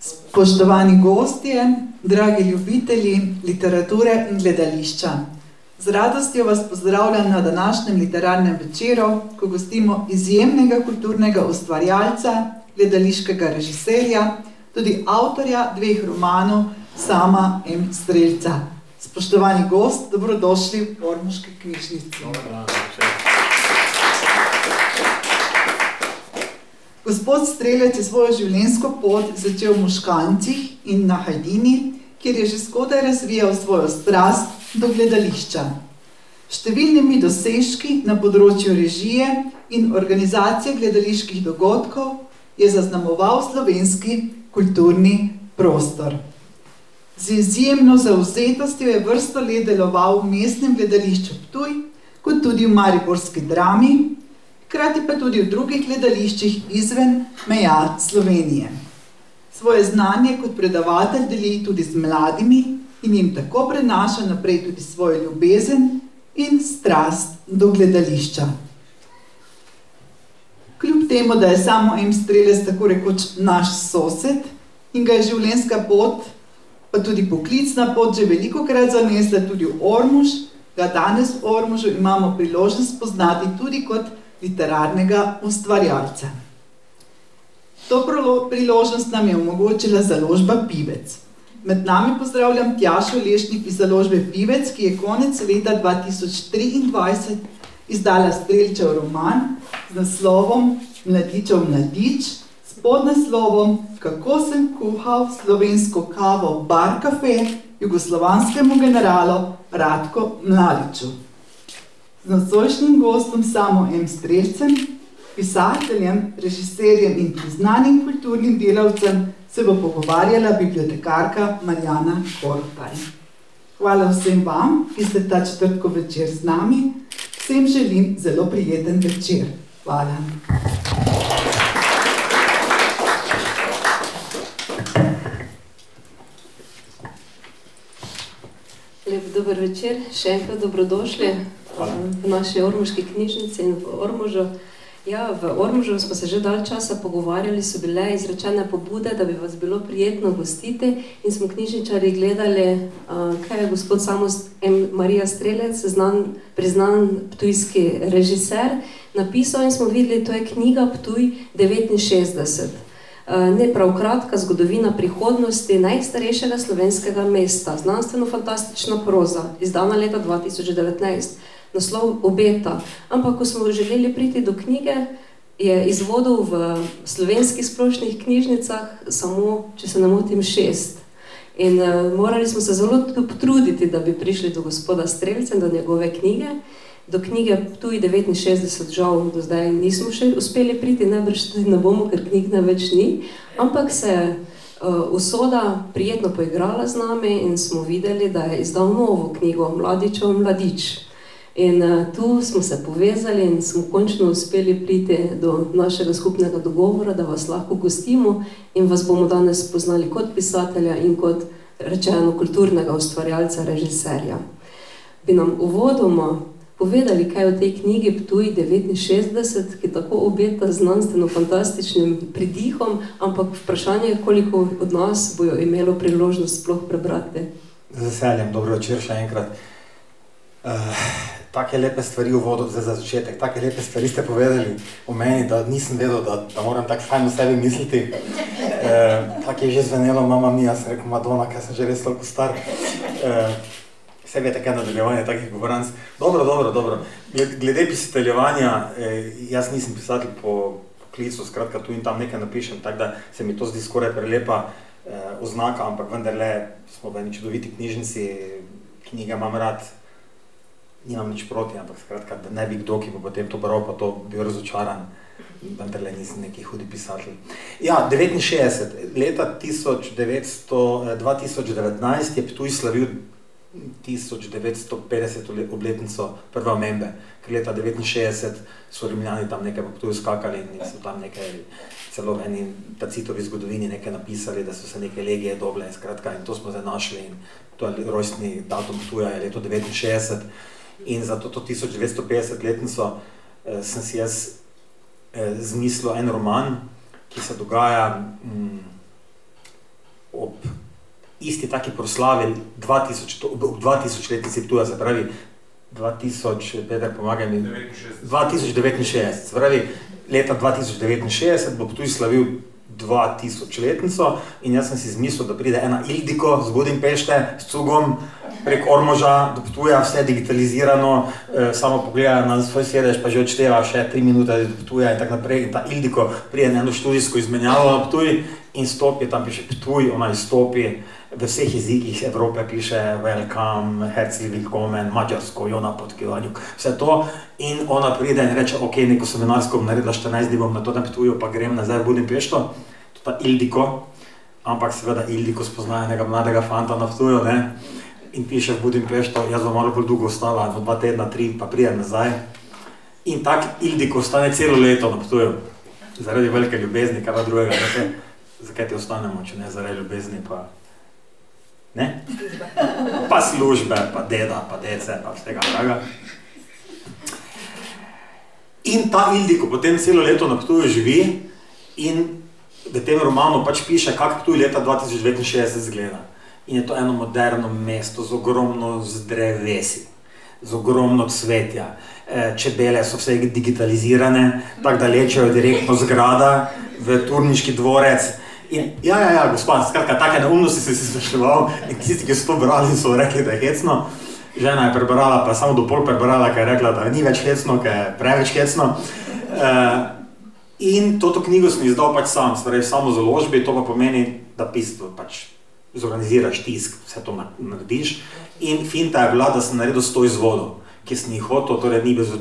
Spoštovani gostje, dragi ljubitelji literature in gledališča. Z radostjo vas pozdravljam na današnjem literarnem večeru, ko gostimo izjemnega kulturnega ustvarjalca, gledališkega režiserja, tudi avtorja dveh romanov, sama M. Strelca. Spoštovani gost, dobrodošli v Ormoški knjižnici. Gospod Strelec je svojo življenjsko pot začel v Moškancih in na Hajdini, kjer je že skodaj razvijal svojo strast do gledališča. Številnimi dosežki na področju režije in organizacije gledaliških dogodkov je zaznamoval slovenski kulturni prostor. Z izjemno zauzetostjo je vrsto let deloval v mestnem gledališču Ptuj, kot tudi v Mariborski drami, hkrati pa tudi v drugih gledališčih izven meja Slovenije. Svoje znanje kot predavatelj deli tudi z mladimi in jim tako prenaša naprej tudi svojo ljubezen in strast do gledališča. Kljub temu, da je samo M. Strelec tako rekoč naš sosed in ga je življenjska pot, pa tudi poklicna pot že veliko krat zanesla tudi v Ormuž, ga danes v Ormužu imamo priložnost poznati tudi kot literarnega ustvarjalca. To priložnost nam je omogočila založba Pivec. Med nami pozdravljam Tjašo Lešnik iz založbe Pivec, ki je konec leta 2023 izdala Strelčev roman z naslovom Mladičev mladič, s podnaslovom Kako sem kuhal slovensko kavo v bar kafe jugoslovanskemu generalu Radko Mladiču. Z nocojšnjim gostom samo M. Strelcem, pisateljem, režiserjem in priznanim kulturnim delavcem se bo pogovarjala bibliotekarka Marjana Kortaj. Hvala vsem vam, ki ste ta četrtko večer z nami. Vsem želim zelo prijeten večer. Hvala. Lep dober večer, še enkrat dobrodošli v naši Ormoški knjižnici in v Ormožu. Ja, v Ormužu smo se že dalj časa pogovarjali, so bile izrečene pobude, da bi vas bilo prijetno gostiti in smo knjižničari gledali, kaj je gospod Samost M. Marija Strelec, znan, priznan ptujski režiser, napisal in smo videli, to je knjiga Ptuj 69. Ne prav kratka zgodovina prihodnosti najstarejšega slovenskega mesta, znanstveno-fantastična proza, izdana leta 2019 naslov obeta. Ampak, ko smo želeli priti do knjige, je izvodov v slovenskih splošnih knjižnicah samo, če se ne motim, šest. In uh, morali smo se zelo potruditi, da bi prišli do gospoda Strelca, do njegove knjige. Do knjige Tuj 69, žal, do zdaj nismo še uspeli priti, najbrž tudi ne bomo, ker knjig ne več ni. Ampak se je uh, usoda prijetno poigrala z nami in smo videli, da je izdal novo knjigo Mladičev Mladič. In uh, tu smo se povezali in smo končno uspeli priti do našega skupnega dogovora, da vas lahko gostimo in vas bomo danes spoznali kot pisatelja in kot rečeno kulturnega ustvarjalca, režiserja. Bi nam uvodoma povedali, kaj v tej knjigi Ptuj 69, ki tako obeta znanstveno-fantastičnim pridihom, ampak vprašanje je, koliko od nas bojo imelo priložnost sploh prebrati. Z veseljem, dobro večer še enkrat. Uh, take lepe stvari v vodo za začetek, take lepe stvari ste povedali o meni, da nisem vedel, da, da moram tako fajn o sebi misliti. E, tako je že zvenelo, mama mi, jaz sem rekel, Madonna, kaj sem že res toliko star. E, Vse je tako nadaljevanje takih govoranc. Dobro, dobro, dobro. Glede pisateljevanja, eh, jaz nisem pisatelj po poklicu, skratka tu in tam nekaj napišem, tako da se mi to zdi skoraj prelepa eh, oznaka, ampak vendarle smo v eni čudoviti knjižnici, knjige imam rad, nimam nič proti, ampak skratka, da ne bi kdo, ki bo potem to bral, pa to bil razočaran, vendar le nisem neki hudi pisatelj. Ja, 69, leta 1900, 2019 je Ptuj slavil 1950 obletnico prve omembe, ker leta 69 so rimljani tam nekaj po Ptuju skakali in so tam nekaj, celo v eni tacitovi zgodovini nekaj napisali, da so se neke legije doble, skratka, in to smo zdaj našli in to je rojstni datum Ptuja, je leto 69. In za to 1950-letnico eh, sem si jaz eh, zmislil en roman, ki se dogaja mm, isti taki proslavi 2000, ob 2000 letnici Ptuja, se pravi 2000, Peter, pomagaj mi. 2069, se pravi leta 2069 bo Ptuj slavil 2000 letnico in jaz sem si zmislil, da pride ena Ildiko z Budimpešte, s cugom, prek Ormoža, da potuje vse digitalizirano, eh, samo pogleda na svoj sedež, pa že odšteva še tri minute, da potuje in tako naprej. In ta Ildiko prije na eno študijsko izmenjavo na Ptuj in stopi, tam piše Ptuj, ona izstopi, v vseh jezikih Evrope piše welcome, herzlich willkommen, mađarsko, jona podkivanju, vse to. In ona pride in reče, ok, neko seminarsko bom naredila 14 dni, bom na to tam Ptuju, pa grem nazaj v Budimpešto, to ta Ildiko, ampak seveda Ildiko spoznaje enega mladega fanta na Ptuju, ne? In piše v Budimpešto, jaz bom malo bolj dolgo ostala, dva tedna, tri, pa prijem nazaj. In tak Ildiko ostane celo leto na Ptuju, zaradi velike ljubezni, kaj pa drugega, zakaj, zakaj ti ostanemo, če ne zaradi ljubezni, pa ne? Pa službe, pa deda, pa dece, pa vsega draga. In ta Ildiko potem celo leto na Ptuju živi in v tem romanu pač piše, kako Ptuj leta 2069 izgleda. In je to eno moderno mesto z ogromno zdrevesi, z ogromno cvetja. E, čebele so vse digitalizirane, tako da lečejo direktno zgrada v turniški dvorec. In, ja, ja, ja, gospod, skratka, take neumnosti si spraševal in tisti, ki so to brali, so rekli, da je hecno. Žena je prebrala, pa samo do pol prebrala, ker je rekla, da ni več hecno, ker je preveč hecno. E, in to knjigo sem izdal pač sam, torej samo založbi, to pa pomeni, da pismo pač zorganiziraš tisk, vse to narediš. In finta je bila, da sem naredil sto izvodov, ki sem jih hotel, torej ni bez,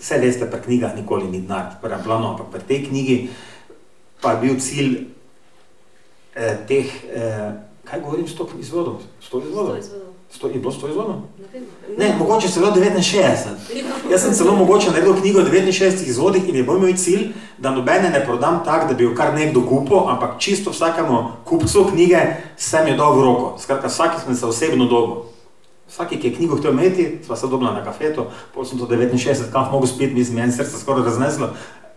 vse veste, pri knjigah nikoli ni denar, torej plano, ampak pri tej knjigi pa je bil cilj eh, teh, eh, kaj govorim, sto izvodov? Sto izvodov. Sto izvodov. Sto, je bilo 100 izvodov? Ne, mogoče celo 69. Jaz sem celo mogoče naredil knjigo o 69 izvodih in je bil moj cilj, da nobene ne prodam tako, da bi jo kar nekdo kupil, ampak čisto vsakemu kupcu knjige sem jo dal v roko. Skratka, vsaki sem se osebno dobil. Vsaki, ki je knjigo hotel imeti, sva se dobila na kafetu, potem sem to 69, kam mogel spiti, mislim, meni srce skoraj razneslo,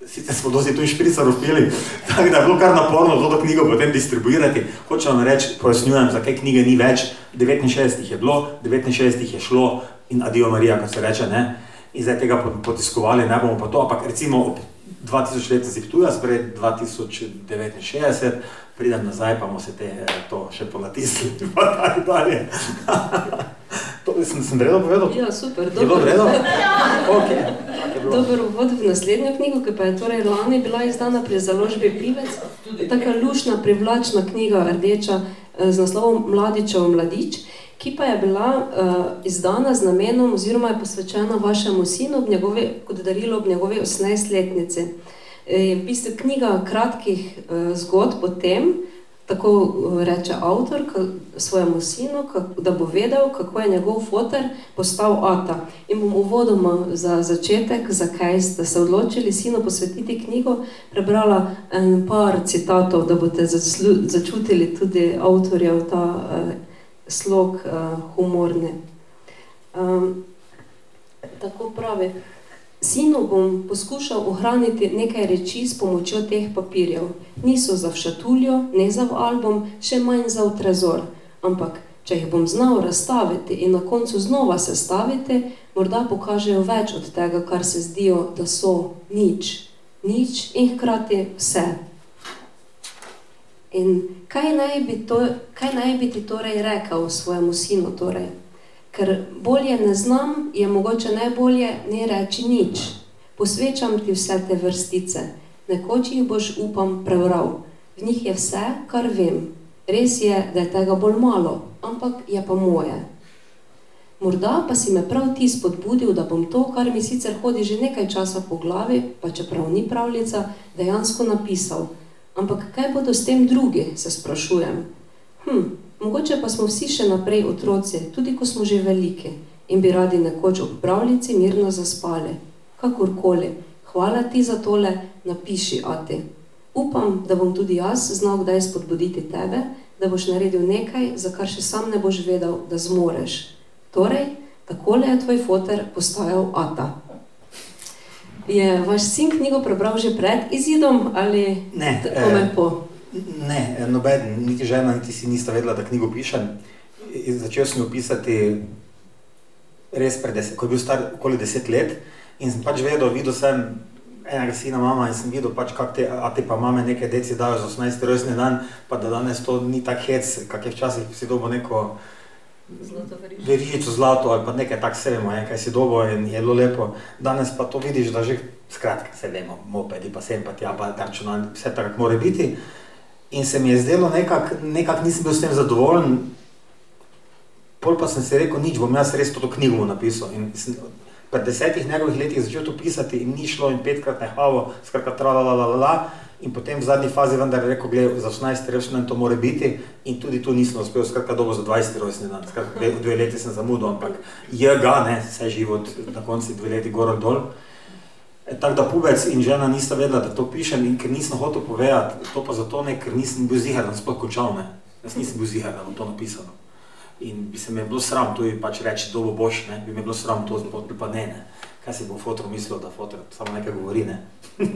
sicer smo dosti tu in šprica rupili, tako da je bilo kar naporno to knjigo potem distribuirati. Hočem vam reči, pojasnjujem, zakaj knjige ni več, 69 jih je bilo, 69 jih je šlo in adijo Marija, kot se reče, ne. In zdaj tega potiskovali, ne bomo pa to, ampak recimo ob 2000 let ziptuja, spred 2069, pridem nazaj, pa bomo se te, to še ponatisnili, pa tako dalje. To sem, sem redno povedal? Ja, super. Je bilo redno? Okay. Dober uvod v naslednjo knjigo, ki pa je torej lani bila izdana pri založbi Pivec. Taka lušna, privlačna knjiga, rdeča, z naslovom Mladičev mladič, ki pa je bila uh, izdana z namenom oziroma je posvečena vašemu sinu ob njegovi, kot darilo ob njegovi 18-letnici. E, v bistvu knjiga kratkih uh, zgodb o tem, tako eh, reče avtor svojemu sinu, da bo vedel, kako je njegov fotor postal ata. In bom uvodoma za začetek, zakaj ste se odločili sinu posvetiti knjigo, prebrala en par citatov, da boste začutili tudi avtorjev ta uh, slog uh, humorni. Um, tako pravi. Sinu bom poskušal ohraniti nekaj reči s pomočjo teh papirjev. Niso za všatuljo, ne za album, še manj za trezor. Ampak, če jih bom znal razstaviti in na koncu znova sestaviti, morda pokažejo več od tega, kar se zdijo, da so nič. Nič in hkrati vse. In kaj naj bi, to, kaj naj bi ti torej rekel svojemu sinu? Torej? Ker bolje ne znam, je mogoče najbolje ne reči nič. Posvečam ti vse te vrstice, nekoč jih boš, upam, prebral. V njih je vse, kar vem. Res je, da je tega bolj malo, ampak je pa moje. Morda pa si me prav ti spodbudil, da bom to, kar mi sicer hodi že nekaj časa po glavi, pa čeprav ni pravljica, dejansko napisal. Ampak kaj bodo s tem drugi, se sprašujem. Hm, Mogoče pa smo vsi še naprej otroci, tudi ko smo že veliki in bi radi nekoč ob pravljici mirno zaspali. Kakorkoli, hvala ti za tole, napiši, ati. Upam, da bom tudi jaz znal kdaj spodbuditi tebe, da boš naredil nekaj, za kar še sam ne boš vedel, da zmoreš. Torej, takole je tvoj foter postajal ata. Je vaš sin knjigo prebral že pred izidom ali ne, tako me po? Ne, noben, niti žena, niti si nista vedela, da knjigo pišem. Začel sem jo pisati res pred deset, ko je bil star okoli deset let in sem pač vedel, videl sem enega sina mama in sem videl pač, kak te, a te pa mame neke deci dajo za 18. rojstni dan, pa da danes to ni tak hec, kak je včasih si dobo neko verižico zlato ali pa nekaj tak se vemo, kaj si dobo in je bilo lepo. Danes pa to vidiš, da že skratka se vemo, mopedi pa sem pa tja, pa računalnik, vse tako mora biti. In se mi je zdelo nekako, nekak nisem bil s tem zadovoljen. Pol pa sem si rekel, nič, bom jaz res to knjigo napisal. In sem pred desetih njegovih letih začel to pisati in ni šlo in petkrat nehalo, skratka tra la la la la. In potem v zadnji fazi vendar rekel, gled, za 18 rojstni dan to mora biti in tudi tu nisem uspel, skratka dobo za 20 rojstni dan. Skratka, dve, dve leti sem zamudil, ampak je ga, ne, vse život, na konci dve leti gor ali dol. Tako da pubec in žena nista vedela, da to pišem in ker nisem hotel povedati, to pa zato ne, ker nisem bil zihar, da sploh končal, ne. Jaz nisem bil zihar, da bom to napisal. In bi se mi bilo sram tu pač reči, da bo boš, ne, bi mi bilo sram to zboti, pa ne, ne. Kaj si bo fotor mislil, da fotor samo nekaj govori, ne.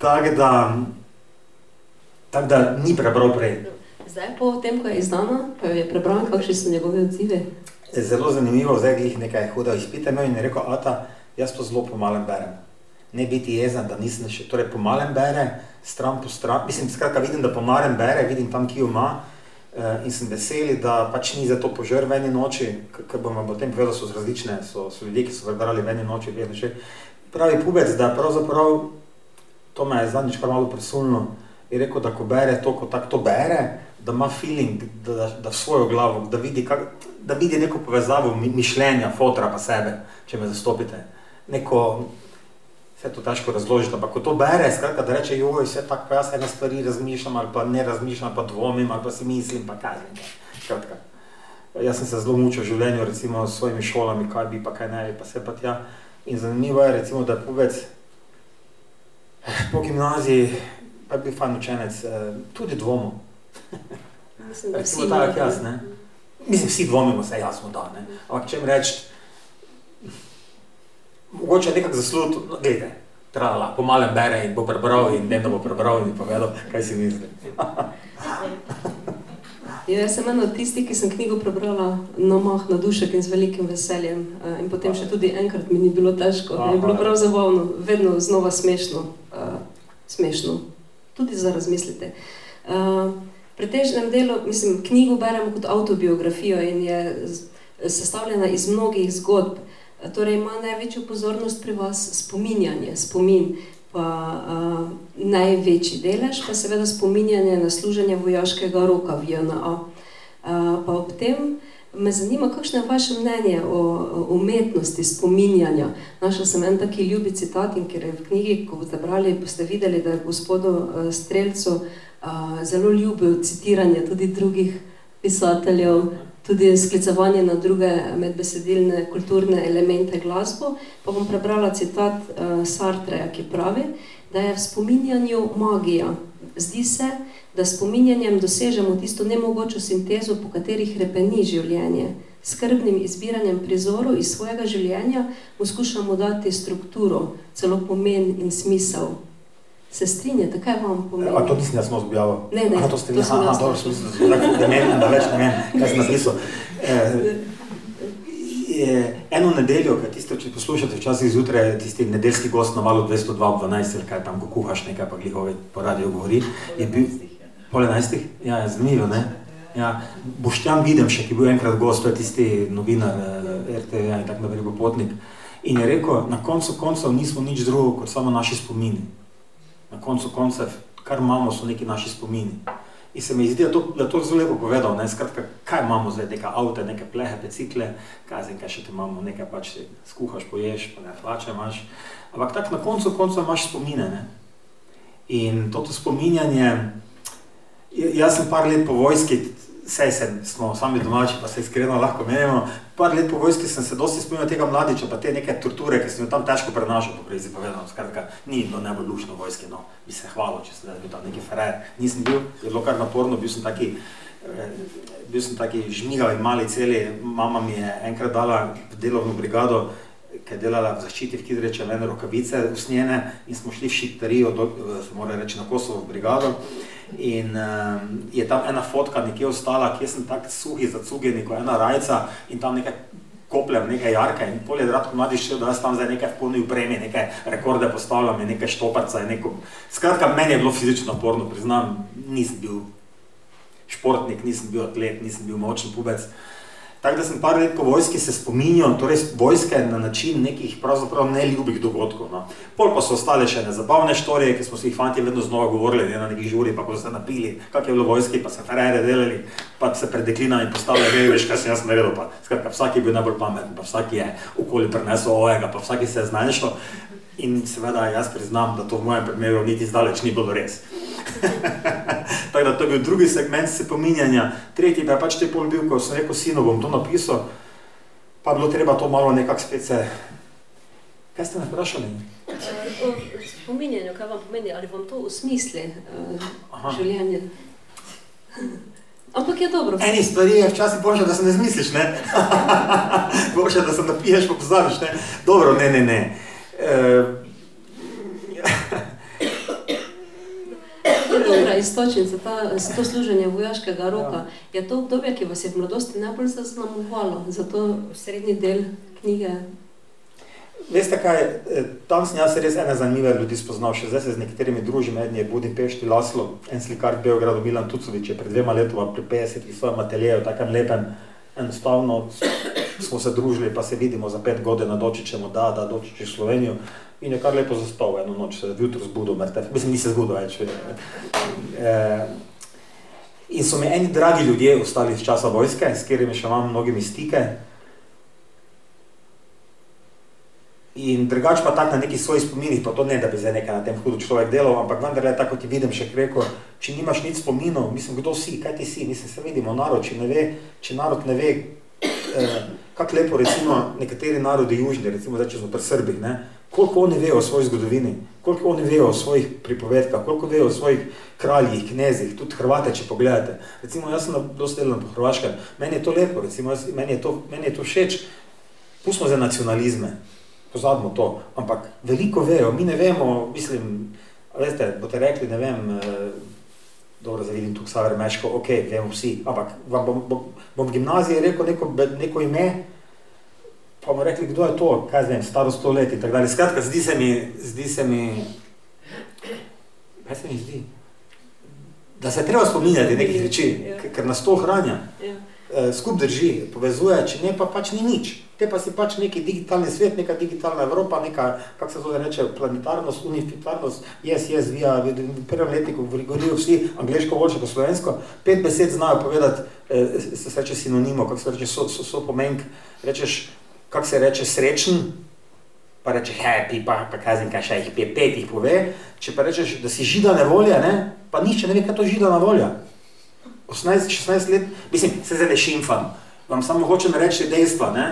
tako da, tako da ni prebral prej. Zdaj po tem, ko je izdana, pa je prebral, kakšni so njegove odzive? Zelo zanimivo, zdaj glih nekaj huda izpita imel in je rekel, ata, jaz to zelo pomalem berem. Ne biti jezen, da nisem še, torej pomalem bere, stran po stran, mislim, skratka vidim, da pomalem bere, vidim tam, ki jo ima uh, in sem veseli, da pač ni za to požar v eni noči, ker bom vam potem povedal, so različne, so, so ljudje, ki so prebrali v eni noči, vedno še. Pravi pubec, da pravzaprav, to me je zadnjič kar malo presulno, je rekel, da ko bere to, ko tako to bere, da ima feeling, da, da, da svojo glavo, da vidi, kak, da vidi neko povezavo mišljenja, fotra pa sebe, če me zastopite neko, vse to težko razložiti, ampak ko to bere, skratka, da reče, joj, vse tako, jaz ena stvari razmišljam, ali pa ne razmišljam, pa dvomim, ali pa si mislim, pa kaj ne, skratka. Jaz sem se zelo mučil v življenju, recimo s svojimi šolami, kaj bi, pa kaj ne bi, pa se pa tja. In zanimivo je, recimo, da je povec po gimnaziji, pa je bil fajn učenec, tudi dvomil. Mislim, da vsi tako imajo. jaz, ne. Mislim, vsi dvomimo, vse jasno da, ne. Ampak če mi reči, mogoče nekako zaslut, no, gledaj, trala, po malem bere in bo prebral in da bo prebral in povedal, kaj si misli. Ja, jaz sem ena od tistih, ki sem knjigo prebrala na mah, na dušek in z velikim veseljem. eh, In potem še tudi enkrat mi ni bilo težko, Aha. je bilo prav zabavno, vedno znova smešno. Uh, smešno. Tudi za razmisliti. Uh, pri težnem delu, mislim, knjigo beremo kot avtobiografijo in je sestavljena iz mnogih zgodb. Eh, Torej ima največjo pozornost pri vas spominjanje, spomin, pa uh, največji delež, pa seveda spominjanje na služenje vojaškega roka v JNA. Uh, pa ob tem me zanima, kakšno je vaše mnenje o, o umetnosti spominjanja. Našla sem en taki ljubi citat in ker je v knjigi, ko boste brali, boste videli, da je gospodu Strelcu uh, zelo ljubil citiranje tudi drugih pisateljev, tudi sklicevanje na druge medbesedilne kulturne elemente glasbo. Pa bom prebrala citat uh, Sartreja, ki pravi, da je v spominjanju magija. Zdi se, da s spominjanjem dosežemo tisto nemogočo sintezo, po kateri hrepeni življenje. S skrbnim izbiranjem prizorov iz svojega življenja mu skušamo dati strukturo, celo pomen in smisel. Se strinjate, kaj vam pomeni? A to nisem jaz samo objavil? Ne, ne, Aha, to ste vi, aha, jaz dobro, našla. sem mislil, da, da, ne, vem, da več ne vem, kaj sem napisal. Eh, je, eno nedeljo, kaj tiste, če poslušate včasih zjutraj, tisti nedeljski gost na valu 202 ob 12, ali kaj tam, ko kuhaš nekaj, pa glihove po radiju govori, je bil pol enajstih, ja, zanimivo, ne? Ja, Boštjan Videmšek je bil enkrat gost, to je tisti novinar eh, RTV in tako naprej, popotnik. In je rekel, na koncu koncev nismo nič drugo kot samo naši spomini. Na koncu koncev, kar imamo, so neki naši spomini. In se mi zdi, da to, da je to zelo lepo povedal, ne, skratka, kaj imamo zdaj, neka avte, neke plehe, bicikle, kaj zdaj, kaj še ti imamo, nekaj pač si skuhaš, poješ, pa ne hlače imaš. Ampak tako na koncu koncev imaš spomine, ne. In toto spominjanje, jaz sem par let po vojski, sej sem, smo sami domači, pa se iskreno lahko menimo, par let po vojski sem se dosti spominjal tega mladiča, pa te neke torture, ki sem jo tam težko prenašal, po prej povedano, skratka, ni bilo najbolj lušno v vojski, no, bi se hvalil, če sem bil tam neki frajer, nisem bil, je bilo kar naporno, bil sem taki, eh, bil sem taki žmigav in mali celi, mama mi je enkrat dala v delovno brigado, ki je delala v zaščiti v Kidreče, mene rokavice usnjene in smo šli v šipterijo, do, eh, se mora reči, na Kosovo v brigado. In um, je tam ena fotka nekje ostala, kjer sem tako suhi, zacugeni, kot ena rajca in tam nekaj kopljem, nekaj jarka in pol je Radko mladi šel, da jaz tam zdaj nekaj v polni upremi, nekaj rekorde postavljam in nekaj štoparca in neko... Skratka, meni je bilo fizično naporno, priznam, nisem bil športnik, nisem bil atlet, nisem bil močen pubec. Tako da sem par let po vojski se spominjal, torej vojske na način nekih pravzaprav neljubih dogodkov. No. Pol pa so ostale še nezabavne štorije, ki smo si jih fanti vedno znova govorili, ne, na nekih žuri, pa ko so se napili, kak je bilo vojski, pa se ferere delali, pa se pred deklinami postavljali, ne veš, kaj sem jaz naredil, pa skratka, vsak je bil najbolj pameten, pa vsak je okoli prenesel ovega, pa vsak se je znašel. In seveda jaz priznam, da to v mojem primeru niti zdaleč ni bilo res. Tako da to je bil drugi segment se pominjanja. Tretji pa je pač te pol bil, ko sem rekel sinu, bom to napisal, pa bilo treba to malo nekako spet se... Kaj ste me vprašali? O spominjanju, kaj vam pomeni, ali vam to usmisli uh, življenje? Ampak je dobro. Eni stvari je včasih boljše, da se ne zmisliš, ne? boljše, da se napiješ, pa pozabiš, ne? Dobro, ne, ne, ne. Dobra istočnica, ta, to služenje vojaškega roka, ja. je to obdobje, ki vas je v mladosti najbolj zaznamovalo, zato srednji del knjige. Veste kaj, eh, tam sem jaz res ene zanimive ljudi spoznal, še zdaj se z nekaterimi družim, eden je Budimpešti Laslo, en slikar v Beogradu, Milan Tucovič, je pred dvema letoma pri 50 v svojem ateljeju, takem lepem, enostavno smo se družili, pa se vidimo za pet godina, dočičemo, da, da, dočiči Slovenijo in je kar lepo zaspal eno noč, se jutro zbudil, mrtev, mislim, ni se zbudil več. E, in so mi eni dragi ljudje ostali iz časa vojske, s katerimi še imam mnogimi stike. In drugač pa tak na nekih svojih spominih, pa to ne, da bi zdaj nekaj na tem hudo človek delal, ampak vendar je tako, ti vidim še rekel, če nimaš nič spominov, mislim, kdo si, kaj ti si, mislim, se vidimo, narod, če ne ve, če narod ne ve, eh, kako lepo recimo nekateri narodi južni, recimo zdaj, če smo pri Srbih, ne, koliko oni vejo o svoji zgodovini, koliko oni vejo o svojih pripovedkah, koliko vejo o svojih kraljih, knezih, tudi Hrvate, če pogledate. Recimo, jaz sem dosti delal po Hrvaškem, meni je to lepo, recimo, jaz, meni, je to, meni je to všeč, pustimo za nacionalizme, pozabimo to, ampak veliko vejo, mi ne vemo, mislim, veste, boste rekli, ne vem, eh, dobro, zdaj vidim tukaj Saver Meško, ok, vemo vsi, ampak vam bom, bom, bom gimnazije rekel neko, neko ime, pa bomo rekli, kdo je to, kaj zvem, staro sto let in tako dalje. Skratka, zdi se mi, zdi se mi, kaj se mi zdi? Da se treba spominjati nekih reči, ja. ker nas to ohranja. Ja. E, skup drži, povezuje, če ne, pa pač ni nič. Te pa si pač neki digitalni svet, neka digitalna Evropa, neka, kako se to reče, planetarnost, unifitarnost, jaz, jaz, vija, v prvem letniku govorijo vsi angliško boljše kot slovensko, pet besed znajo povedati, e, se reče sinonimo, kako se reče, so, so, so pomenk, rečeš, kako se reče, srečen, pa reče happy, pa, pa kazen, kaj še jih pet, pet jih pove. Če pa rečeš, da si židana volja, ne? pa nišče ne ve, kaj to židana volja. 18-16 let, mislim, se zdaj ne šimfam, vam samo hočem reči dejstva, ne?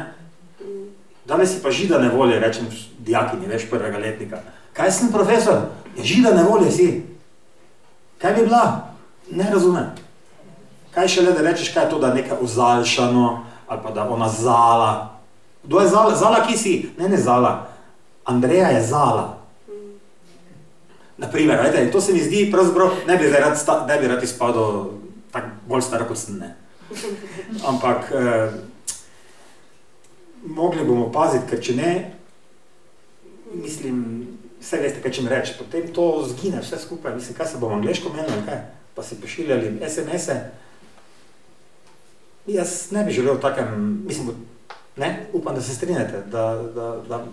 Danes si pa židane volje, rečem dijakini, veš, prvega letnika. Kaj sem profesor? Ja, židane volje si. Kaj bi bila? Ne razumem. Kaj šele, da rečeš, kaj je to, da je nekaj uzaljšano, ali pa da ona zala, Kdo je Zala? Zala, ki si? Ne, ne Zala. Andreja je Zala. Naprimer, ajde, to se mi zdi, pravzaprav ne bi rad, sta, ne bi rad izpadel tako bolj star kot sem. Ampak eh, mogli bomo paziti, ker če ne, mislim, vse veste, kaj če mi reči, potem to zgine vse skupaj, mislim, kaj se bomo angliško menili, kaj, pa si pošiljali SMS-e. Jaz ne bi želel takem, mislim, Ne? Upam, da se strinjate, da, da, da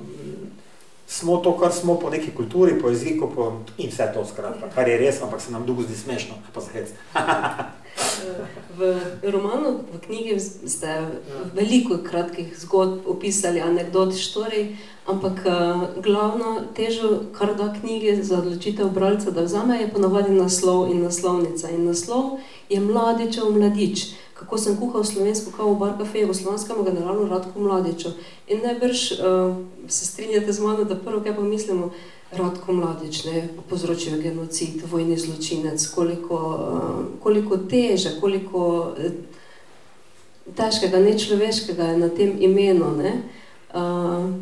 smo to, kar smo po neki kulturi, po jeziku po, in vse to skratka, kar je res, ampak se nam dolgo zdi smešno, pa zahec. v romanu, v knjigi ste veliko kratkih zgodb opisali, anekdot, štorij, ampak uh, glavno težo, kar da knjige za odločitev bralca, da vzame, je ponavadi naslov in naslovnica. In naslov je Mladičev mladič kako sem kuhal slovensko kavo v bar kafeju v slovenskem generalu Radku Mladiču. In najbrž uh, se strinjate z mano, da prvo, kaj pa mislimo, Radko Mladič, ne, povzročil genocid, vojni zločinec, koliko, uh, koliko teže, koliko uh, težkega, nečloveškega je na tem imenu. Ne. Uh,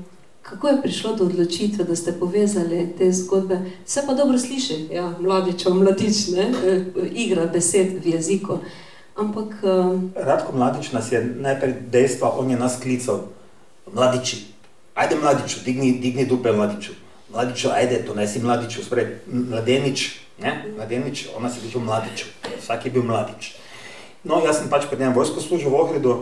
kako je prišlo do odločitve, da ste povezali te zgodbe? Vse pa dobro sliši, ja, mladičev, mladič, ne, igra besed v jeziku. Ampak. Um... Radko mladič nas je najprej dejstvo, on je nas klical, mladiči, ajde mladiču, digni, digni dupe mladiču. Mladiču, ajde, to ne si mladiču, sprej, mladenič, ne, mladenič, on nas je bil mladiču, vsak je bil mladič. No, jaz sem pač pred njem vojsko služil v Ohridu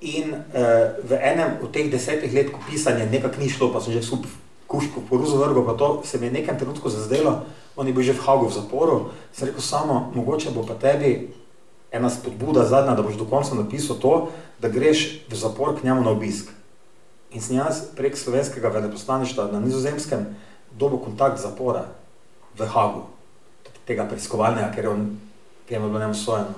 in uh, v enem od teh desetih let, ko pisanje nekako ni šlo, pa sem že skup kuško poruzo vrgo, pa to se mi je nekem trenutku zazdelo, on je bil že v Hagu v zaporu, sem rekel samo, mogoče bo pa tebi ena spodbuda zadnja, da boš do konca napisal to, da greš v zapor k njemu na obisk. In sem jaz prek slovenskega veleposlaništva na nizozemskem dobil kontakt zapora v Hagu, tega preiskovalnega, ker je on, ki je bilo njemu sojeno.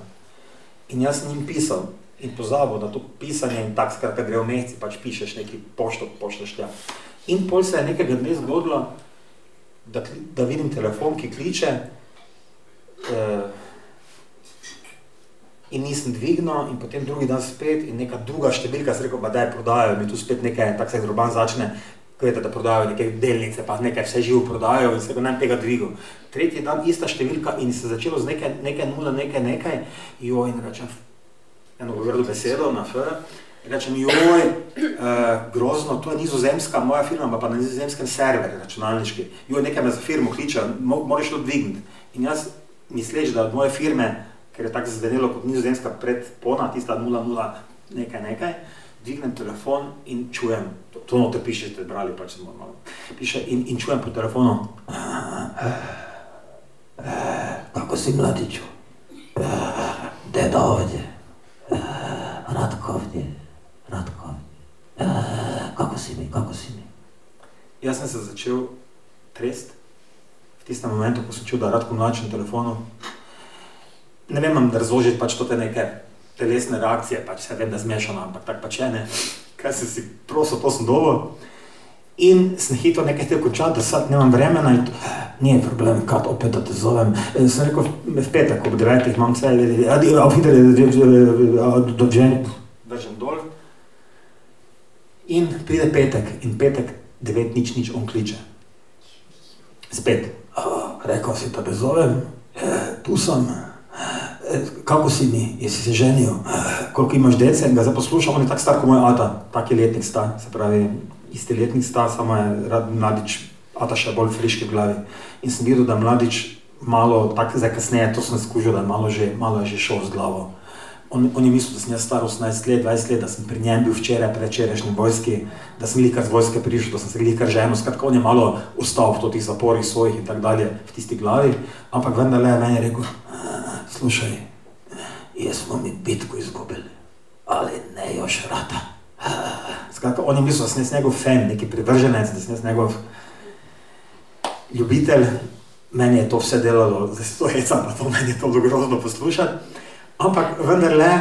In jaz sem jim pisal in pozabil na to pisanje in tako skratka gre v mehci, pač pišeš neki pošto, pošleš tja. In pol se je nekega dne zgodilo, da, da vidim telefon, ki kliče eh, in nisem dvignil in potem drugi dan spet in neka druga številka, sem rekel, pa daj prodajo, mi tu spet nekaj, tako se zroban začne, Vete, da prodajajo neke delnice, pa nekaj vse živo prodajajo in se ga ne tega dvigu. Tretji dan ista številka in se začelo z nekaj, nekaj nula, nekaj, nekaj, jo in rečem, eno govorilo besedo na F, rečem, joj, uh, grozno, to je nizozemska, moja firma pa na nizozemskem serverju računalniški, joj, nekaj me za firmo kliče, mo, moraš to dvigniti. In jaz misleč, da od moje firme, ker je tako zvenelo kot nizozemska predpona, tista 0,0 nekaj, nekaj, dvignem telefon in čujem, to, to note piše, ste brali, pač sem malo, piše in, in čujem po telefonu, kako si mladiču, deda ovdje, Radko ovdje, Radko ovdje, kako si mi, kako si mi. Jaz sem se začel trest v tistem momentu, ko sem čul, da Radko mlači na telefonu. Ne vem, da razložiti pač to te neke telesne reakcije, pač se da zmešano, ampak tako pač je ne. Kaj se si prosil, to sem dobil. In sem hitro nekaj te končal, da sad nemam vremena in to, ni problem, kad opet da te zovem. E, sem rekel, v petek ob devetih imam vse, a videli, dođenje, držem dol. In pride petek in petek devet nič nič on kliče. Spet, rekel si, da te zovem, e, tu sem kako si mi, jesi se ženil, koliko imaš dece, ga zdaj poslušam, on je tako star kot moj ata, tak je letnik sta, se pravi, isti letnik sta, samo je mladič, ata še bolj friški v glavi. In sem videl, da mladič malo, tako zdaj kasneje, to sem skužil, da malo, že, malo je že šel z glavo. On, on je mislil, da sem jaz star 18 let, 20 let, da sem pri njem bil včeraj, prečerajšnji vojski, da sem likar z vojske prišel, da sem se likar ženil, skratka, on je malo ostal v tih zaporih svojih in tako dalje, v tisti glavi, ampak vendarle je meni rekel, slušaj, jesmo mi bitku izgubili, ali ne još rata. Skratka, on je mislil, da sem jaz njegov fan, neki privrženec, da sem jaz njegov ljubitelj. Meni je to vse delalo, zdaj se to heca, pa to meni je to bilo grozno poslušati. Ampak vendarle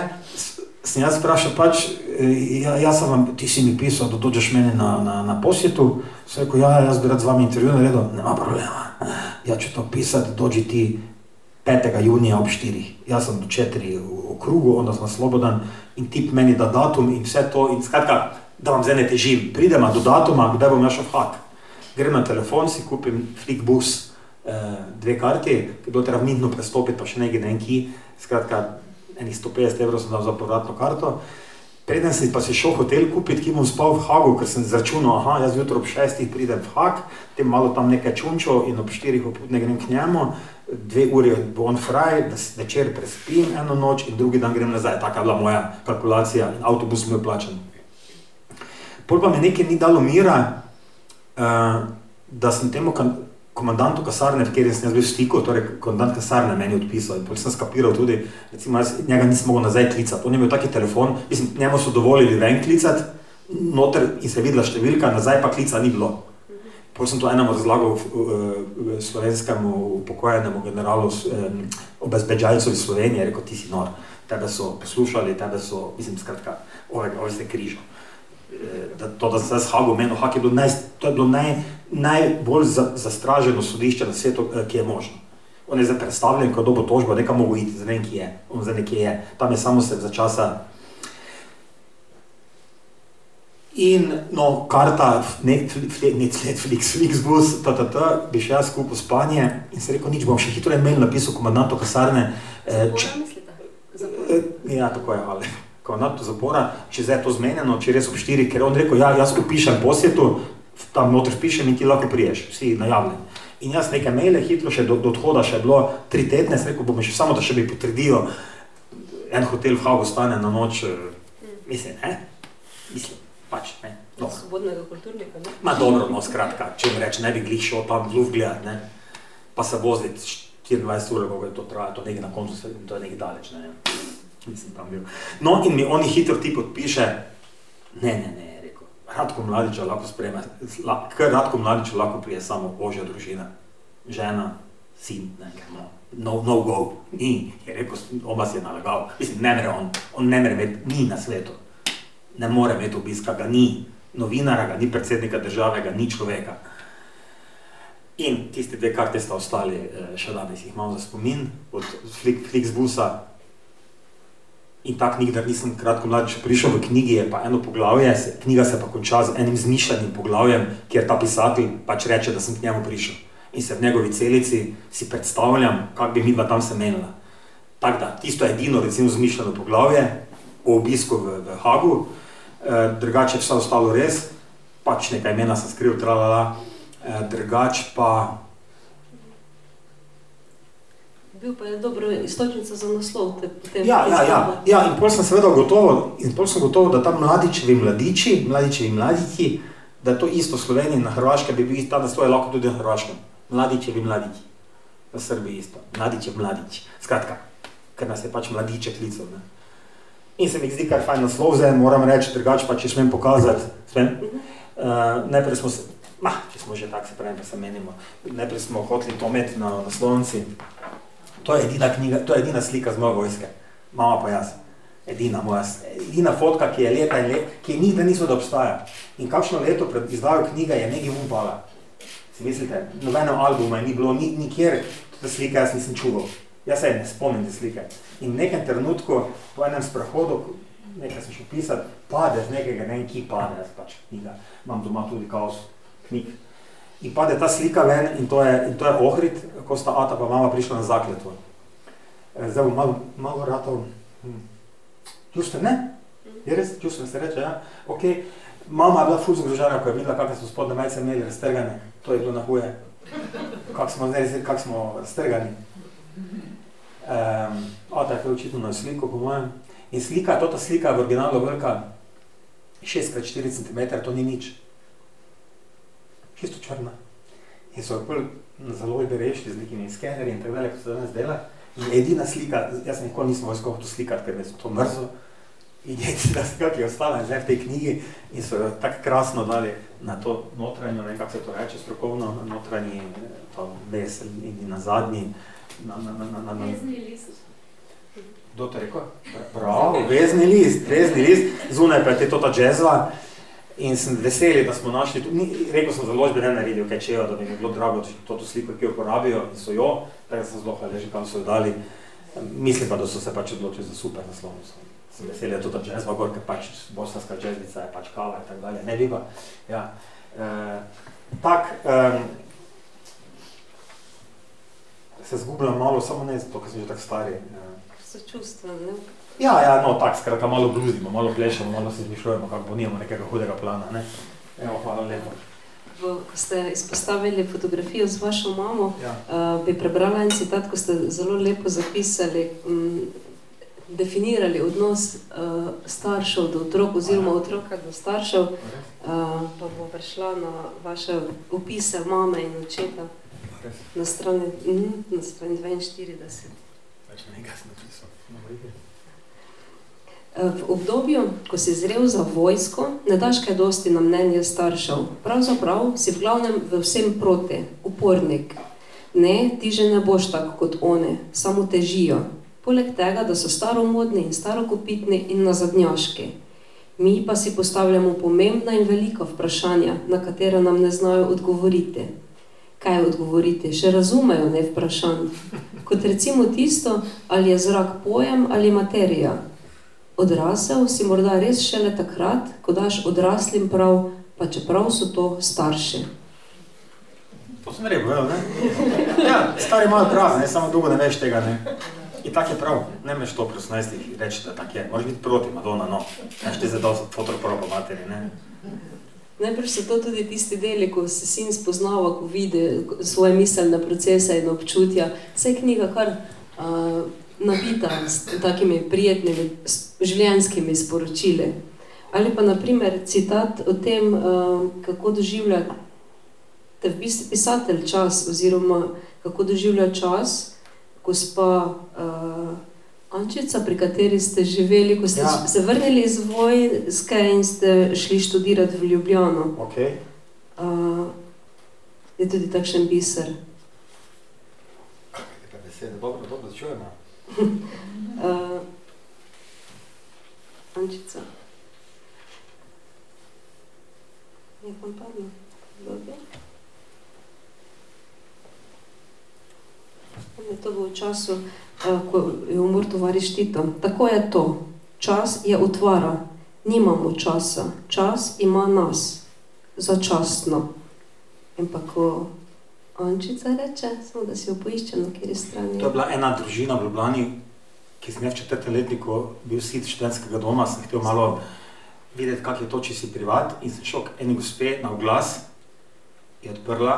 sem jaz vprašal, pač, ja, jaz sem vam, ti si mi pisal, da dođeš meni na, na, na posjetu. Sem rekel, ja, jaz bi rad z vami intervju naredil, nema problema. Ja ću to pisati, dođi ti 5. junija ob 4. Jaz sem do 4 v, v krugu, onda sem slobodan in tip meni da datum in vse to. In skratka, da vam zdaj ne težim, pridem do datuma, kdaj bom šel v hak. Grem na telefon, si kupim Flickbus, eh, dve karti, ki bilo treba mitno prestopiti, pa še nekaj neki. Skratka, enih 150 evrov sem dal za povratno karto. Preden sem pa si šel hotel kupiti, ki bom spal v Hagu, ker sem zračunal, aha, jaz jutro ob 6 pridem v Hag, tem malo tam nekaj čunčo in ob 4 poputne grem k njemu dve uri bo on fraj, da se večer prespim eno noč in drugi dan grem nazaj. Taka je bila moja kalkulacija in avtobus mi je plačen. Pol pa mi nekaj ni dalo mira, uh, da sem temu komandantu kasarne, v kateri sem jaz bil v stiku, torej komandant kasarne meni odpisal in potem sem skapiral tudi, recimo jaz njega nisem mogel nazaj klicati. On je imel taki telefon, mislim, njemu so dovolili ven klicati, noter in se je videla številka, nazaj pa klica ni bilo. Potem sem to enemu razlagal slovenskemu upokojenemu generalu, obezbeđalcu iz Slovenije, rekel, ti si nor, tebe so poslušali, tebe so, mislim, skratka, ovega, ovega ste križo. Da, to, da sem se hagal, meni, hak je bilo, naj, to je bilo naj, najbolj za, zastraženo sodišče na svetu, ki je možno. On je zdaj predstavljen, ko dobo tožbo, nekam mogo iti, zdaj ne vem, kje je, on zdaj nekje je, tam je samo se za časa In no, karta, Netflix, Netflix, Flixbus, ta, bi še jaz skupaj spanje in se rekel, nič bom še hitro e-mail napisal komandantu kasarne. Eh, če, eh, ja, tako je, ali. Komandantu zapora, če zdaj je to zmenjeno, če res ob štiri, ker on rekel, ja, jaz upišem posjetu, tam noter pišem in ti lahko priješ, vsi najavljeni. In jaz nekaj maile, hitro še do, do odhoda, še bilo tri tedne, sem rekel, bom še samo, da še bi potrdijo en hotel v Hagu stane na noč, mm. mislim, ne? Mislim pač ne. No. Svobodnega kulturnika, ne? Ma dobro, no, skratka, če mi reče, ne bi glih šel tam v gledat, ne, pa se voziti 24 ur, kako je to traja, to nekaj na koncu, to je nekaj daleč, ne, nisem tam bil. No, in mi oni hitro ti podpiše, ne, ne, ne, Radko Mladiča lahko spreme, ker Radko Mladiča lahko prije samo ožja družina, žena, sin, ne, no, no, no go, ni, je rekel, on vas je nalagal, mislim, ne mere on, on ne mere imeti, ni na svetu. Ne more imeti obiska, ga ni. Novinara, ga ni predsednika države, ga ni človeka. In tiste dve karte sta ostali eh, še danes, jih imam za spomin, od Flixbusa. In ta knjiga, da nisem kratko mladi še prišel v knjigi, je pa eno poglavje, knjiga se pa konča z enim zmišljenim poglavjem, kjer ta pisatelj pač reče, da sem k njemu prišel. In se v njegovi celici si predstavljam, kak bi mi dva tam se menila. Tako da, tisto je edino, recimo, zmišljeno poglavje o obisku v, v Hagu, Eh, drugače vse ostalo res, pač nekaj imena sem skril, tralala, eh, drugače pa. Bil pa je dobro istočnica za naslov. Te, te ja, ja, ja, ja, in pol sem seveda gotovo, in pol sem gotovo, da tam mladičevi mladiči, mladičevi mladiči, da je to isto Sloveniji, na Hrvaškem bi bil ta naslov lahko tudi na Hrvaškem. Mladičevi mladiči, v Srbiji isto, mladičev mladič. Skratka, ker nas je pač mladiče klical. Ne? In se mi zdi kar fajn naslov, zdaj moram reči, drugače pa če smem pokazati. Smem? Uh, najprej smo se, ma, če smo že tako se pravim, da se menimo, najprej smo hoteli to imeti na naslovnici. To je edina knjiga, to je edina slika z moje vojske, mama pa jaz. Edina moja, edina fotka, ki je leta in let, ki je nikdar niso, da obstaja. In kakšno leto pred izdajo knjiga je nekaj upala. Si mislite, nobenem albuma ni bilo, ni, nikjer, ta slika jaz nisem čuval. Jaz se ne spomnim te slike. In v nekem trenutku, po enem sprehodu, nekaj sem šel pisati, pade z nekega, ne vem, ki pade, jaz pač knjiga, imam doma tudi kaos knjig. In pade ta slika ven in to je, in to je Ohrid, ko sta Ata pa mama prišla na zakletvo. E, zdaj bom malo, malo ratov, hm. čustven, ne? Je res, čustven se reče, ja? Ok, mama je bila ful zgrožena, ko je videla, kakve so spodne majce imeli raztrgane, to je bilo na huje. Kak smo, kak smo raztrgani. Um, tako je očitno na sliko, po mojem. In slika, to ta slika v originalu velika 6x4 cm, to ni nič. Čisto črna. In so jo na založbi rešili z nekimi skenerji in tako dalje, kot se danes dela. In edina slika, jaz nikoli nisem vojsko to slikati, ker me so to mrzo. In je edina slika, ki je ostala zdaj v tej knjigi in so jo tako krasno dali na to notranjo, ne kako se to reče, strokovno, notranji, to ves in na zadnji. Na, na, na, na, na, na. Kdo to rekel? Prav, vezni list, vezni list, zunaj pa je to ta džezva. In sem veseli, da smo našli, ni, rekel sem založbe, ne naredil kaj čejo, da bi mi bilo drago, če to, to sliko, ki jo uporabijo in so jo, tako sem zelo hvaležen, kam so jo dali. Mislim pa, da so se pač odločili za super naslov. Sem veseli, da je to ta džezva gor, ker pač bosanska džezvica je pač kava in tako dalje. Ne, viba. Ja. E, tak, um, se zgubljam malo, samo ne zato, ker sem že tako stari. Ja. So čustva, ne? Ja, ja, no, tako, skratka, malo bludimo, malo plešemo, malo se zmišljujemo, kako bo nimamo nekega hudega plana, ne? Evo, hvala lepo. Ko ste izpostavili fotografijo z vašo mamo, ja. uh, bi prebrala en citat, ko ste zelo lepo zapisali, um, definirali odnos uh, staršev do otrok oziroma otroka do staršev, uh, pa bo prišla na vaše opise mame in očeta. Na strani, mm, na strani 42. Eh, v obdobju, ko si zrel za vojsko, ne daš kaj dosti na mnenje staršev. Pravzaprav si v glavnem v vsem proti, upornik. Ne, ti že ne boš tako kot one, samo težijo. Poleg tega, da so staromodni in starokopitni in nazadnjaški. Mi pa si postavljamo pomembna in velika vprašanja, na katera nam ne znajo odgovoriti kaj odgovoriti, še razumejo ne vprašanj. Kot recimo tisto, ali je zrak pojem ali materija. Odrasel, si morda res šele takrat, ko daš odraslim prav, pa čeprav so to starši. To sem rekel, ne? Ja, stari imajo prav, ne, samo dolgo ne veš tega, ne. In tako je prav, ne meš to pri 18 reči, da tako je. Moraš biti proti Madonna, no. Neš ti zadal fotopravo materi, ne. Najprej so to tudi tisti deli, ko se sin spoznava, ko vidi svoje miselne procese in občutja. Vse je knjiga kar uh, nabita s takimi prijetnimi življenjskimi sporočili. Ali pa naprimer citat o tem, uh, kako doživlja te v bistvu pisatelj čas oziroma kako doživlja čas, gospa uh, Ančica, pri kateri ste živeli, ko ste ja. se vrnili iz vojske in ste šli študirati v Ljubljano. Okay. Uh, je tudi takšen biser. Kaj je besede? Dobro, dobro, čujemo. Uh, Ančica. Je pa padlo. Dobro. To bo v času, eh, ko je umor tovariš Tito. Tako je to. Čas je utvara. Nimamo časa. Čas ima nas. Začasno. In pa ko Ančica reče, samo da si jo poiščem na kjeri strani. To je bila ena družina v Ljubljani, ki sem v četrtem letniku bil sit študentskega doma, sem htел malo videti, kak je to, če si privat in sem šel k eni gospe na oglas, je odprla,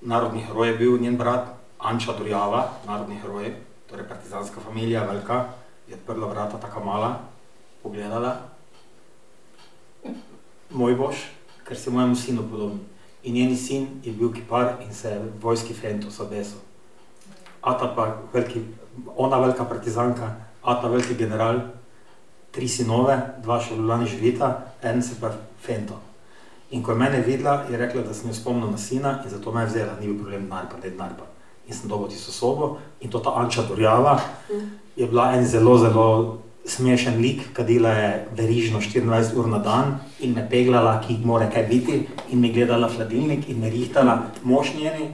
narodni heroj je bil njen brat, Anča Durjava, narodni heroj, torej partizanska familija, velika, je odprla vrata tako mala, pogledala, moj boš, ker se mojemu sinu podobni. In njeni sin je bil kipar in se je vojski fentus obesil. Ata pa veliki, ona velika partizanka, ata veliki general, tri sinove, dva še Ljubljani živita, en se pa fento. In ko je mene videla, je rekla, da sem jo spomnil na sina in zato me je vzela, ni bil problem denar pa, ne denar pa in sem dobil tisto sobo. In to ta Anča Dorjava je bila en zelo, zelo smešen lik, kadila je verižno 24 ur na dan in me peglala, ki mora kaj biti, in mi gledala hladilnik in me rihtala, mošnjeni,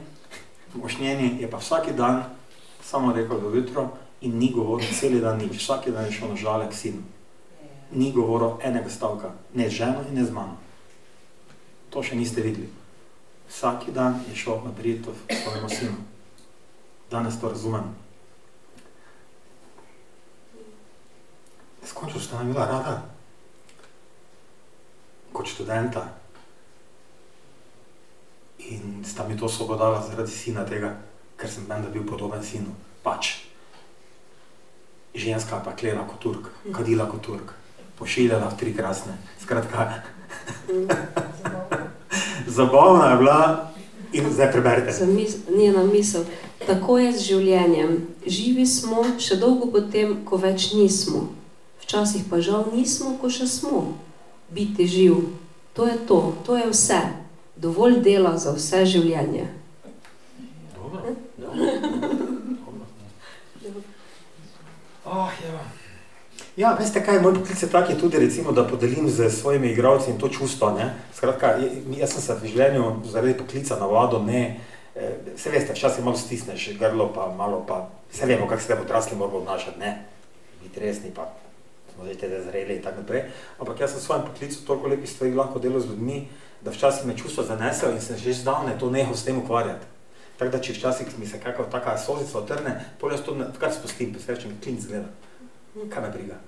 mošnjeni je pa vsak dan samo rekel do jutro in ni govoril cel dan nič, vsak dan je šel na žale k sinu. Ni govoril enega stavka, ne z ženo in ne z mano. To še niste videli. Vsak dan je šel na britev svojemu sinu danes to razumem. Skončno sta nam bila rada, kot študenta. In sta mi to svobodala zaradi sina tega, ker sem menda bil podoben sinu. Pač. Ženska pa klera kot Turk, kadila kot Turk, pošiljala v tri krasne. Skratka, zabavna je bila in zdaj preberite. Njena misel. Tako je z življenjem. Živi smo še dolgo potem, ko več nismo. Včasih pa žal nismo, ko še smo. Biti živ, to je to, to je vse. Dovolj dela za vse življenje. Dobro. Oh, ja, veste kaj, moj poklic je tak je tudi, recimo, da podelim z svojimi igralci in to čustvo, ne. Skratka, jaz sem se v življenju zaradi poklica navadil, ne, Vse eh, veste, včasih malo stisneš grlo, pa malo pa, vse vemo, kako se te odrasli moramo obnašati, ne, biti resni, pa smo zdaj te zreli in tako naprej. Ampak jaz sem v svojem poklicu toliko lepih stvari lahko delal z ljudmi, da včasih me čustvo zanesel in sem že zdavne to nehal s tem ukvarjati. Tako da, če včasih mi se kakva taka sozica otrne, potem jaz to kar spustim, pa se večem klinc gleda. Kaj me briga?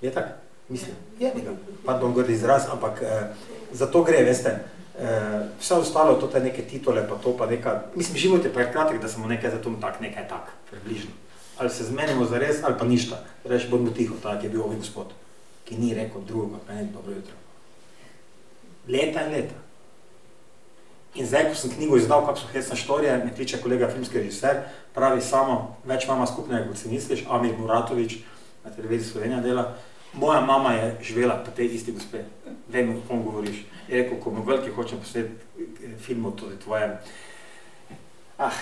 Je tako? Mislim, je briga. Pardon, grdi izraz, ampak eh, za to gre, veste. Uh, vse ostalo, to je neke titule, pa to pa neka, mislim, život je prekratek, da samo nekaj za to tak, nekaj tak, približno. Ali se zmenimo za res, ali pa ništa. Reči, bodimo tiho, tak je bil ovim gospod, ki ni rekel drugega, pa ne, dobro jutro. Leta in leta. In zdaj, ko sem knjigo izdal, kak so hecna štorije, me kliče kolega filmski režiser, pravi samo, več mama skupnega, kot si misliš, Amir Muratovič, na televiziji Slovenija dela, moja mama je živela po tej isti gospe, vem, o kom govoriš je rekel, ko me veliki hočem posneti eh, film o tvojem. Ah,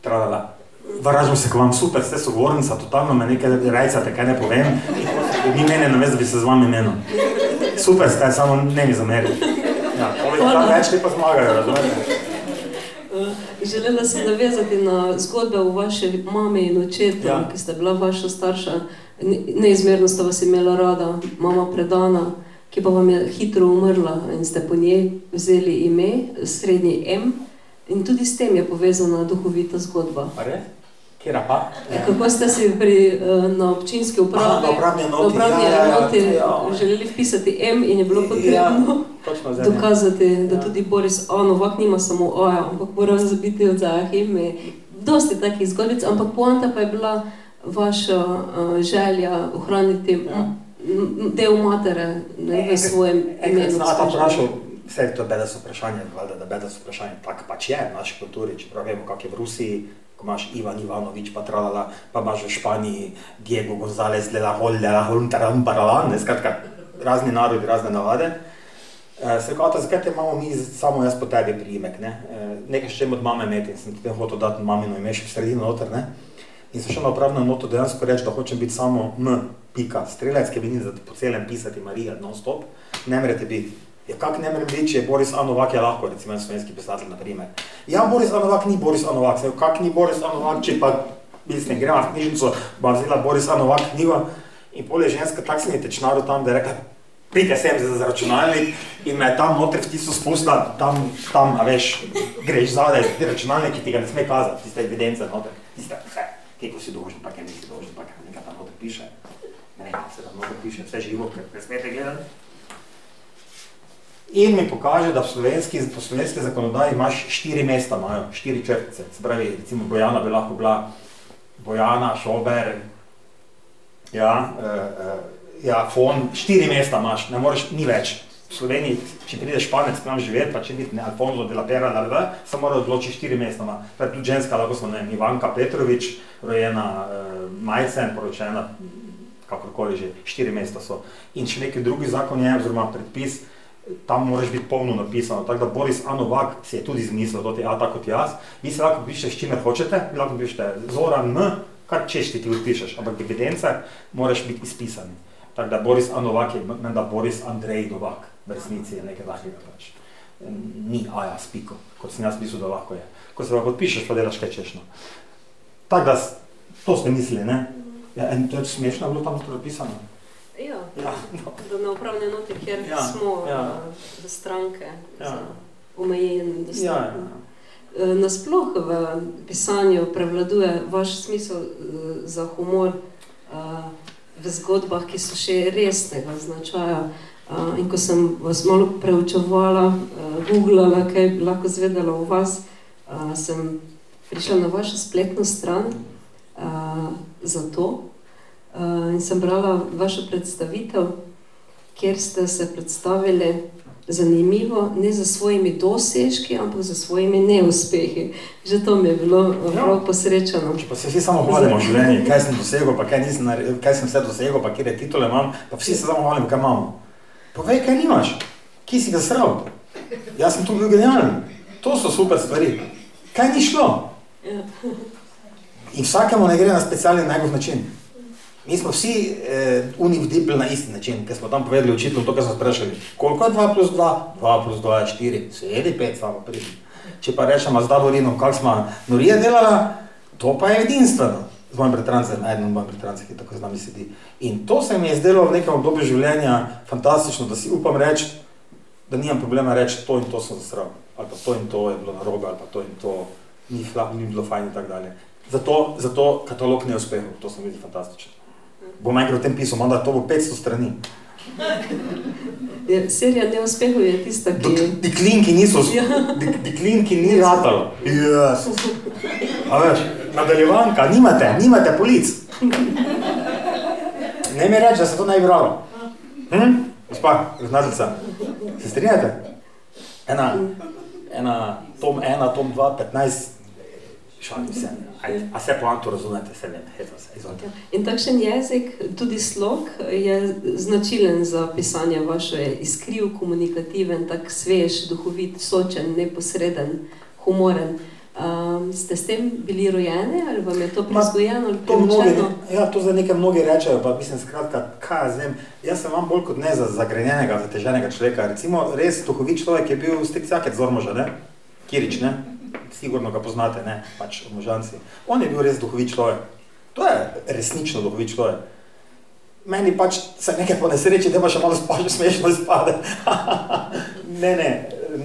tralala. Vražam se k vam, super, ste sogovornica, totalno me nekaj rajcate, kaj ne povem. Ni mene na mestu, da bi se z vami menil. Super ste, samo ne mi zameri. Ja, povedal, več ti pa zmagajo, razumete? Želela sem navezati na zgodbe o vaši mami in očetu, ja. ki sta bila vaša starša. Neizmerno sta vas imela rada, mama predana, ki pa vam je hitro umrla in ste po njej vzeli ime, srednji M. In tudi s tem je povezana duhovita zgodba. Pa? Ja. Kako ste si pri, eh, na občinski upravi, Aha, na upravni enoti, ja, ja, ja, enoti ja, ja. želeli vpisati M in je bilo potrebno ja, dokazati, da ja. tudi Boris Anovak nima samo O, ampak mora zabiti od zajah ime. Dosti takih zgodbic, ampak poanta pa je bila vaša uh, želja ohraniti ja. del matere ne, v svojem imenu. Vse to je bedas vprašanje, valjda, da bedas vprašanje, tako pač je v naši kulturi, čeprav vemo, kak je v Rusiji, ko imaš Ivan Ivanovič, pa tralala, pa imaš v Španiji Diego González, Lela Hol, Lela Hol, Taran Baralan, skratka, razni narodi, razne navade. E, Srekata, zakaj te imamo mi samo jaz po tebi priimek, ne? E, nekaj še od mame imeti, sem tudi hotel dati mamino ime še v sredino noter, ne? In sem šel na upravno noto dejansko reči, da hočem biti samo M, pika, strelec, ki bi ni za po celem pisati Marija non stop, ne merete biti. Ja, kak ne morem reči, če Boris Anovak je lahko, recimo slovenski pisatelj, na primer. Ja, Boris Anovak ni Boris Anovak, se, kak ni Boris Anovak, če pa, mislim, gremo v knjižnico, bo vzela Boris Anovak knjigo in pol je ženska, tak se mi je tečnaro tam, da je rekla, pridite sem za, računalnik in me je tam noter v tisto spustila, tam, tam, a veš, greš zadaj, ti računalnik, ki ti ga ne sme kazati, tiste evidence noter, tiste, vse, kje si dolžen, pa kje nisi dolžen, pa kje nekaj tam noter piše. Ne, se tam noter piše, vse živo, ker ne smete gledati in mi pokaže, da v slovenski, v slovenski zakonodaji imaš štiri mesta, imajo štiri črtice. Se pravi, recimo Bojana bi lahko bila Bojana, Šober, ja, uh, uh, ja, Fon, štiri mesta imaš, ne moreš, ni več. V Sloveniji, če prideš španec k nam živeti, pa če biti ne Alfonso de la Pera ali da, se mora odločiti štiri mesta. Ma. Tudi ženska, lahko smo, ne vem, Ivanka Petrovič, rojena uh, Majcen, poročena, kakorkoli že, štiri mesta so. In še neki drugi zakon je, oziroma predpis, tam moraš biti polno napisano. Tako da Boris Anovak si je tudi izmislil, da je A tako kot jaz. Vi se lahko pišete, s čimer hočete, vi lahko pišete Zoran M, kar češ ti ti odpišeš, ampak evidence moraš biti izpisani. Tako da Boris Anovak je menda Boris Andrej Novak, v resnici je nekaj takega pač. Ni Aja s piko, kot sem jaz mislil, da lahko je. Ko se lahko odpišeš, pa delaš kaj češno. Tako da, to ste mislili, ne? Ja, in to je smešno bilo tam napisano. Ja, ja. Na upravni noti, kjer ja. smo ja. za stranke, ja. za omejen dostop. Ja, ja. E, nasploh v pisanju prevladuje vaš smisel e, za humor v zgodbah, ki so še resnega značaja. In ko sem vas malo preučevala, googlala, kaj bi lahko zvedela o vas, sem prišla na vašo spletno stran za to, Uh, in sem brala vašo predstavitev, kjer ste se predstavili zanimivo, ne za svojimi dosežki, ampak za svojimi neuspehi. Že to mi je bilo eh, prav ja. posrečeno. Pa se vsi samo hvalimo v življenju, kaj sem dosegel, pa kaj, nisem, kaj sem vse dosegel, pa kje titule imam, pa vsi se samo hvalimo, kaj imamo. Povej, kaj nimaš, kje si ga sral. Jaz sem tu bil genijalen. To so super stvari. Kaj ni šlo? Ja. In vsakemu ne gre na specialen najbolj način. Mi smo vsi eh, univdibli na isti način, ker smo tam povedali učitelju to, kar smo sprašali. Koliko je 2 plus 2? 2 plus 2 je 4, sedi 5, samo pridem. Če pa rečemo z Davorinom, kako smo norije delala, to pa je edinstveno. Z mojim bratrancem, eden od mojih bratrancev, ki tako z nami sedi. In to se mi je zdelo v nekem obdobju življenja fantastično, da si upam reči, da nimam problema reči, to in to sem zasral, ali pa to in to je bilo narobe, ali pa to in to ni, ni bilo fajn in tako dalje. Zato, zato katalog neuspehov, to se mi zdi fantastično bom enkrat o tem pisal, da to bo 500 strani. Ja, serija neuspehov je tista, ki je. Diklinki niso, ja. diklinki ni ratalo. Yes. A veš, nadaljevanka, nimate, nimate polic. Ne mi reči, da se to bi bralo. Hm? Gospa, znateljica, se strinjate? Ena, ena, tom ena, tom dva, petnajst, šalim se. A se poanto razumete, se ne, eto se, izvolite. In takšen jezik, tudi slog, je značilen za pisanje vaše iskriv, komunikativen, tak svež, duhovit, sočen, neposreden, humoren. Um, ste s tem bili rojeni ali vam je to prizgojeno ali to mnogi, Ja, to za nekaj mnogi rečejo, pa mislim skratka, kaj jaz vem, jaz sem vam bolj kot ne za zagrenjenega, zateženega človeka. Recimo, res duhovit človek je bil stik vsake z Ormoža, ne? Kirič, ne? Sigurno ga poznate, ne, pač možanci. On je bil res duhovit človek. To je resnično duhovit človek. Meni pač se nekaj po nesreči, da ima še malo spaže, smešno izpade. ne, ne,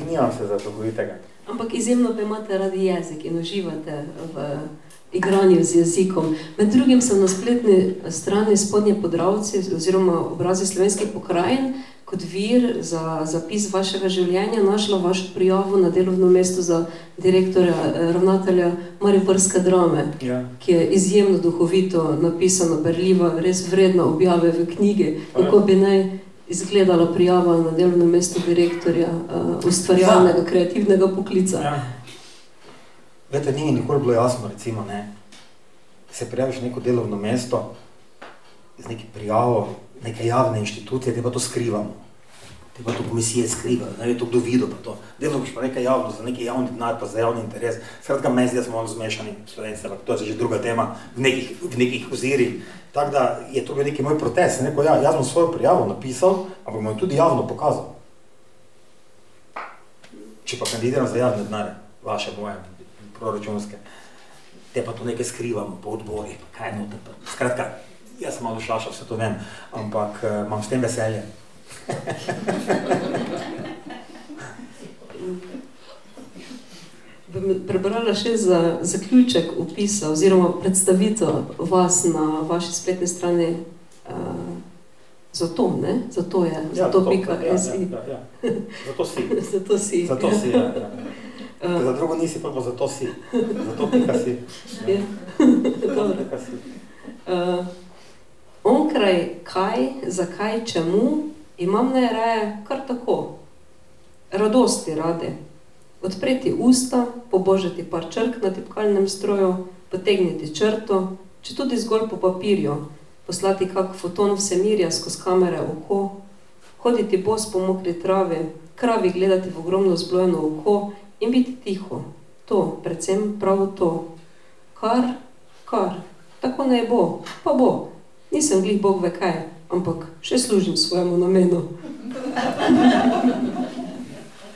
nimam se za duhovitega. Ampak izjemno pa imate radi jezik in uživate v igranju z jezikom. Med drugim sem na spletni strani spodnje podravci oziroma obrazi slovenskih pokrajin kot vir za zapis vašega življenja našla vašo prijavo na delovno mesto za direktorja, eh, ravnatelja Mariborske drame, Ja. ki je izjemno duhovito napisana, berljiva, res vredna objave v knjigi, kako bi naj izgledala prijava na delovno mesto direktorja uh, ustvarjalnega, kreativnega poklica. Ja. Vete, ni mi nikoli bilo jasno, recimo, ne, se prijaviš na neko delovno mesto z neki prijavo, neke javne inštitucije, te pa to skrivamo. Te pa to komisije skrivajo, ne ve to kdo videl pa to. Delno boš pa nekaj javno, za neki javni denar, pa za javni interes. Skratka, meni zdi, da smo malo zmešani slovenci, ampak to je že druga tema v nekih, v nekih ozirih. Tako da je to bil neki moj protest. Neko, ja, jaz sem svojo prijavo napisal, ampak bom jo tudi javno pokazal. Če pa kandidiram za javne denare, vaše, moje, proračunske, te pa to nekaj skrivamo po odborih, pa kaj noter. Skratka, jaz sem malo šlašal, vse to vem, ampak uh, imam s tem veselje. Bi prebrala še za zaključek opisa oziroma predstavitev vas na vaši spletni strani uh, zato, ne? Zato je, zato pika ja, si. ja, ja, ja. Zato si. Zato si. Zato si, ja. ja. Uh, Za drugo nisi, pa bo zato si. Zato pika si. Ja. Zato Dobro. pika si. Uh, onkraj kaj, zakaj, čemu, imam najraje kar tako. Radosti rade. Odpreti usta, pobožati par črk na tipkalnem stroju, potegniti črto, če tudi zgolj po papirju, poslati kak foton vsemirja skozi kamere oko, hoditi bos po mokri travi, kravi gledati v ogromno zblojeno oko in biti tiho. To, predvsem prav to. Kar, kar, tako naj bo, pa bo. Nisem glih Bog ve kaj, ampak še služim svojemu namenu.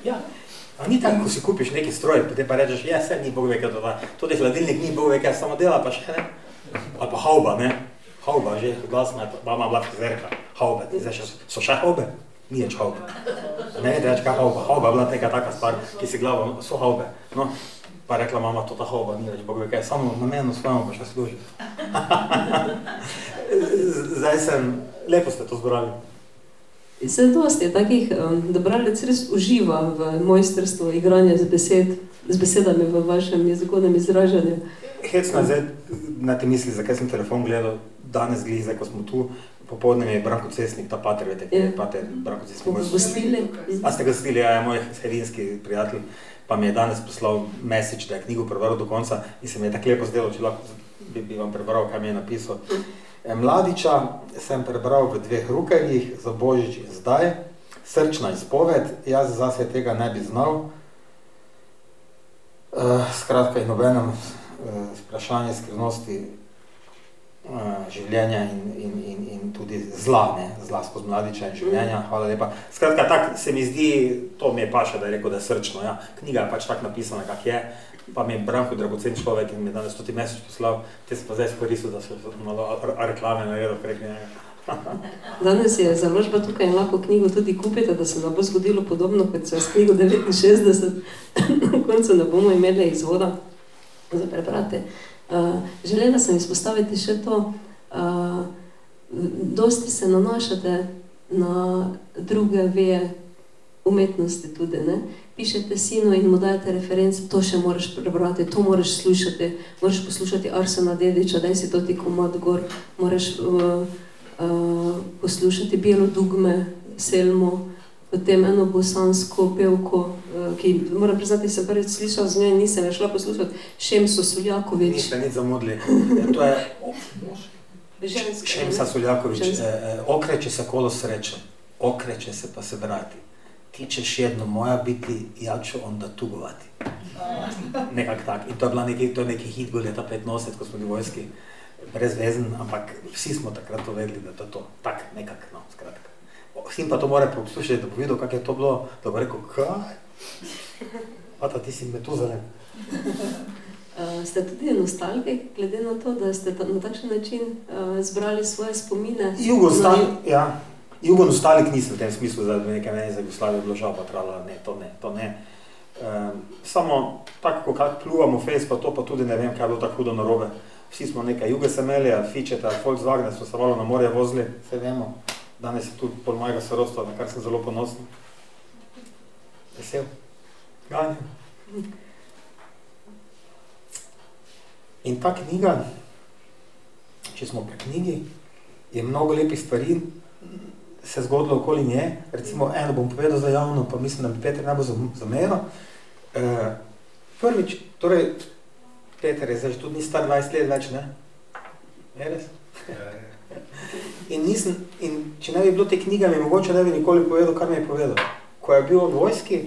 Ja. A ni tako, ko si kupiš neki stroj, potem pa rečeš, ja, se ni Bog ve, kaj to da. Tudi hladilnik ni Bog ve, kaj samo dela, pa še ne. Ali pa hauba, ne. Hauba, že glasna, je, mama bila frizerka. Haube, ti zdaj še, so še haube? Ni več haube. Ne veš, več kaj hauba. Hauba je bila neka taka stvar, ki si glavo, so haube. No, pa rekla mama, to ta hauba ni več Bog ve kaj, samo namenu svojemu pa še služi. zdaj sem, lepo ste to zbrali. Se dosti je takih, da bralec res uživa v mojstrstvu igranja z, besed, z besedami v vašem jezikovnem izražanju. Hecno je zdaj na te misli, zakaj sem telefon gledal danes glih, zdaj ko smo tu, popoldne mi je Branko Cesnik, ta pater, veste, ki je Ja. pater Branko Cesnik. Moj ga gostili. A ste ga stili, ja, je moj serijski prijatelj, pa mi je danes poslal message, da je knjigo prebral do konca in se mi je tako lepo zdelo, če lahko bi, bi vam prebral, kaj mi je napisal. E, Mladiča sem prebral v dveh rukeljih, za Božič in zdaj, srčna izpoved, jaz zase tega ne bi znal. Uh, skratka, in nobenem uh, vprašanje skrivnosti življenja in, in, in, in tudi zla, ne, zla skozi mladiča in življenja, hvala lepa. Skratka, tako se mi zdi, to mi je paše, da je rekel, da je srčno, ja. knjiga je pač tako napisana, kak je, pa mi je Branko dragocen človek in mi je danes tudi mesec poslal, te sem pa zdaj izkoristil, da se malo reklame naredil prek njega. Danes je založba tukaj in lahko knjigo tudi kupite, da se ne bo zgodilo podobno kot se je s knjigo 69. Na koncu ne bomo imeli izvoda za prebrati. Uh, želela sem izpostaviti še to, uh, dosti se nanašate na druge veje umetnosti tudi, ne? Pišete sinu in mu dajete reference, to še moraš prebrati, to moraš slušati, moraš poslušati Arsena Dediča, daj si to ti komad gor, moraš uh, uh, poslušati Bielo dugme, Selmo, potem eno bosansko pevko, ki moram priznati, sem prvič slišal z njo in nisem je šla poslušati, Šemso Suljakovič. Niste nič zamudili. To je Ženska, Šemsa ne? Suljaković, Ženska. e, okreće se kolo sreće, okreće se pa se vrati. Ti ćeš jedno moja biti, ja ću onda tugovati. Nekak tak. In to je bila neki, to je neki hit bil leta 85, ko smo bili vojski, brezvezen, ampak vsi smo takrat to vedeli, da je to to. Tak, nekak, no, skratka. Sin pa to mora poslušati, da bo videl, kako je to bilo, da bo rekel, kaj? Ata, ti si metuzalem. Uh, ste tudi nostalgik, glede na to, da ste ta, na takšen način uh, zbrali svoje spomine? Jugoslavik, ja. Jugoslavik nisem v tem smislu, da bi nekaj meni za Jugoslavijo bilo žal, pa trala, ne, to ne, to ne. Um, samo tako, ko pluvamo v face, pa to pa tudi ne vem, kaj je bilo tako hudo narobe. Vsi smo nekaj Jugosemelja, Fičeta, Volkswagen, smo se malo na morje vozili, vse vemo. Danes je tudi pol mojega sorostva, na kar sem zelo ponosen. Vesel. Ganjem. In ta knjiga, če smo pri knjigi, je mnogo lepih stvari se zgodilo okoli nje. Recimo, eno bom povedal za javno, pa mislim, da bi Peter ne bo zameril. E, prvič, torej, Peter je zdaj tudi ni star 20 let več, ne? Je res? In, nisem, in če ne bi bilo te knjige, mi mogoče ne bi nikoli povedal, kar mi je povedal. Ko je bil v vojski,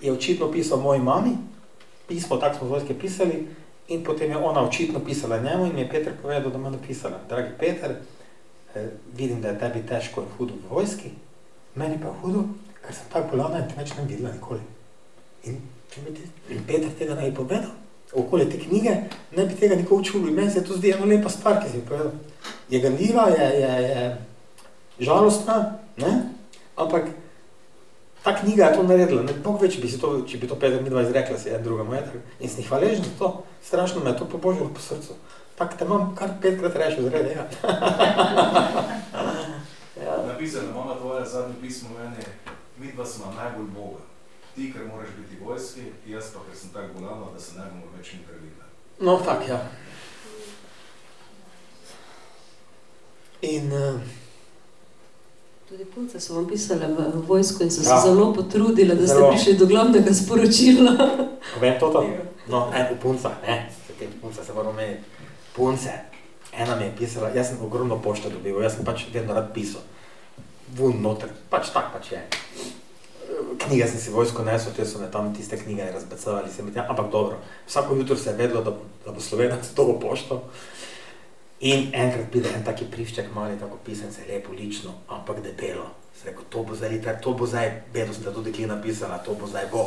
je očitno pisal moji mami, pismo, tako smo v vojski pisali, In potem je ona očitno pisala njemu in mi je Peter povedal, da mu je napisala, dragi Peter, eh, vidim, da je tebi težko in hudo v vojski, meni pa je hudo, ker sem tako bolana in te več ne videla nikoli. In, in Peter tega ne bi povedal, okoli te knjige, ne bi tega nikoli čuli, meni se to zdi ena lepa stvar, ki si je povedal. Je ganljiva, je, je, je žalostna, ne? ampak ta knjiga je to naredila, ne bog več, bi si to, če bi to Peter midva izrekla, si je druga moja, in sem hvaležen za to, strašno me je to pobožilo po srcu. Tak te imam kar petkrat rešil zrede, ja. ja. Napisano, mama tvoja zadnje pismo meni, midva smo najbolj Boga. Ti, ker moraš biti vojski, jaz pa, ker sem tako bolano, da se ne bomo več nikar videla. No, tak, ja. In... Uh, Tudi punce so vam pisale v vojsko in so ja. se zelo potrudile, da ste prišli do glavnega sporočila. Povem to to? No, ne, v punca, ne, te punce se moramo meniti. Punce, ena mi je pisala, jaz sem ogromno pošto dobil, jaz sem pač vedno rad pisal. Vun noter, pač tak pač je. Knjige sem si vojsko nesel, te so me tam tiste knjige razbecavali, sem tam, ampak dobro. Vsako jutro se je vedlo, da, da bo slovenac to pošto. In enkrat pride en taki privšček, mali, tako pisan, se lepo, lično, ampak debelo. Se reko, to bo zdaj liter, to bo zdaj, vedno sem tudi kje napisala, to bo zdaj bo.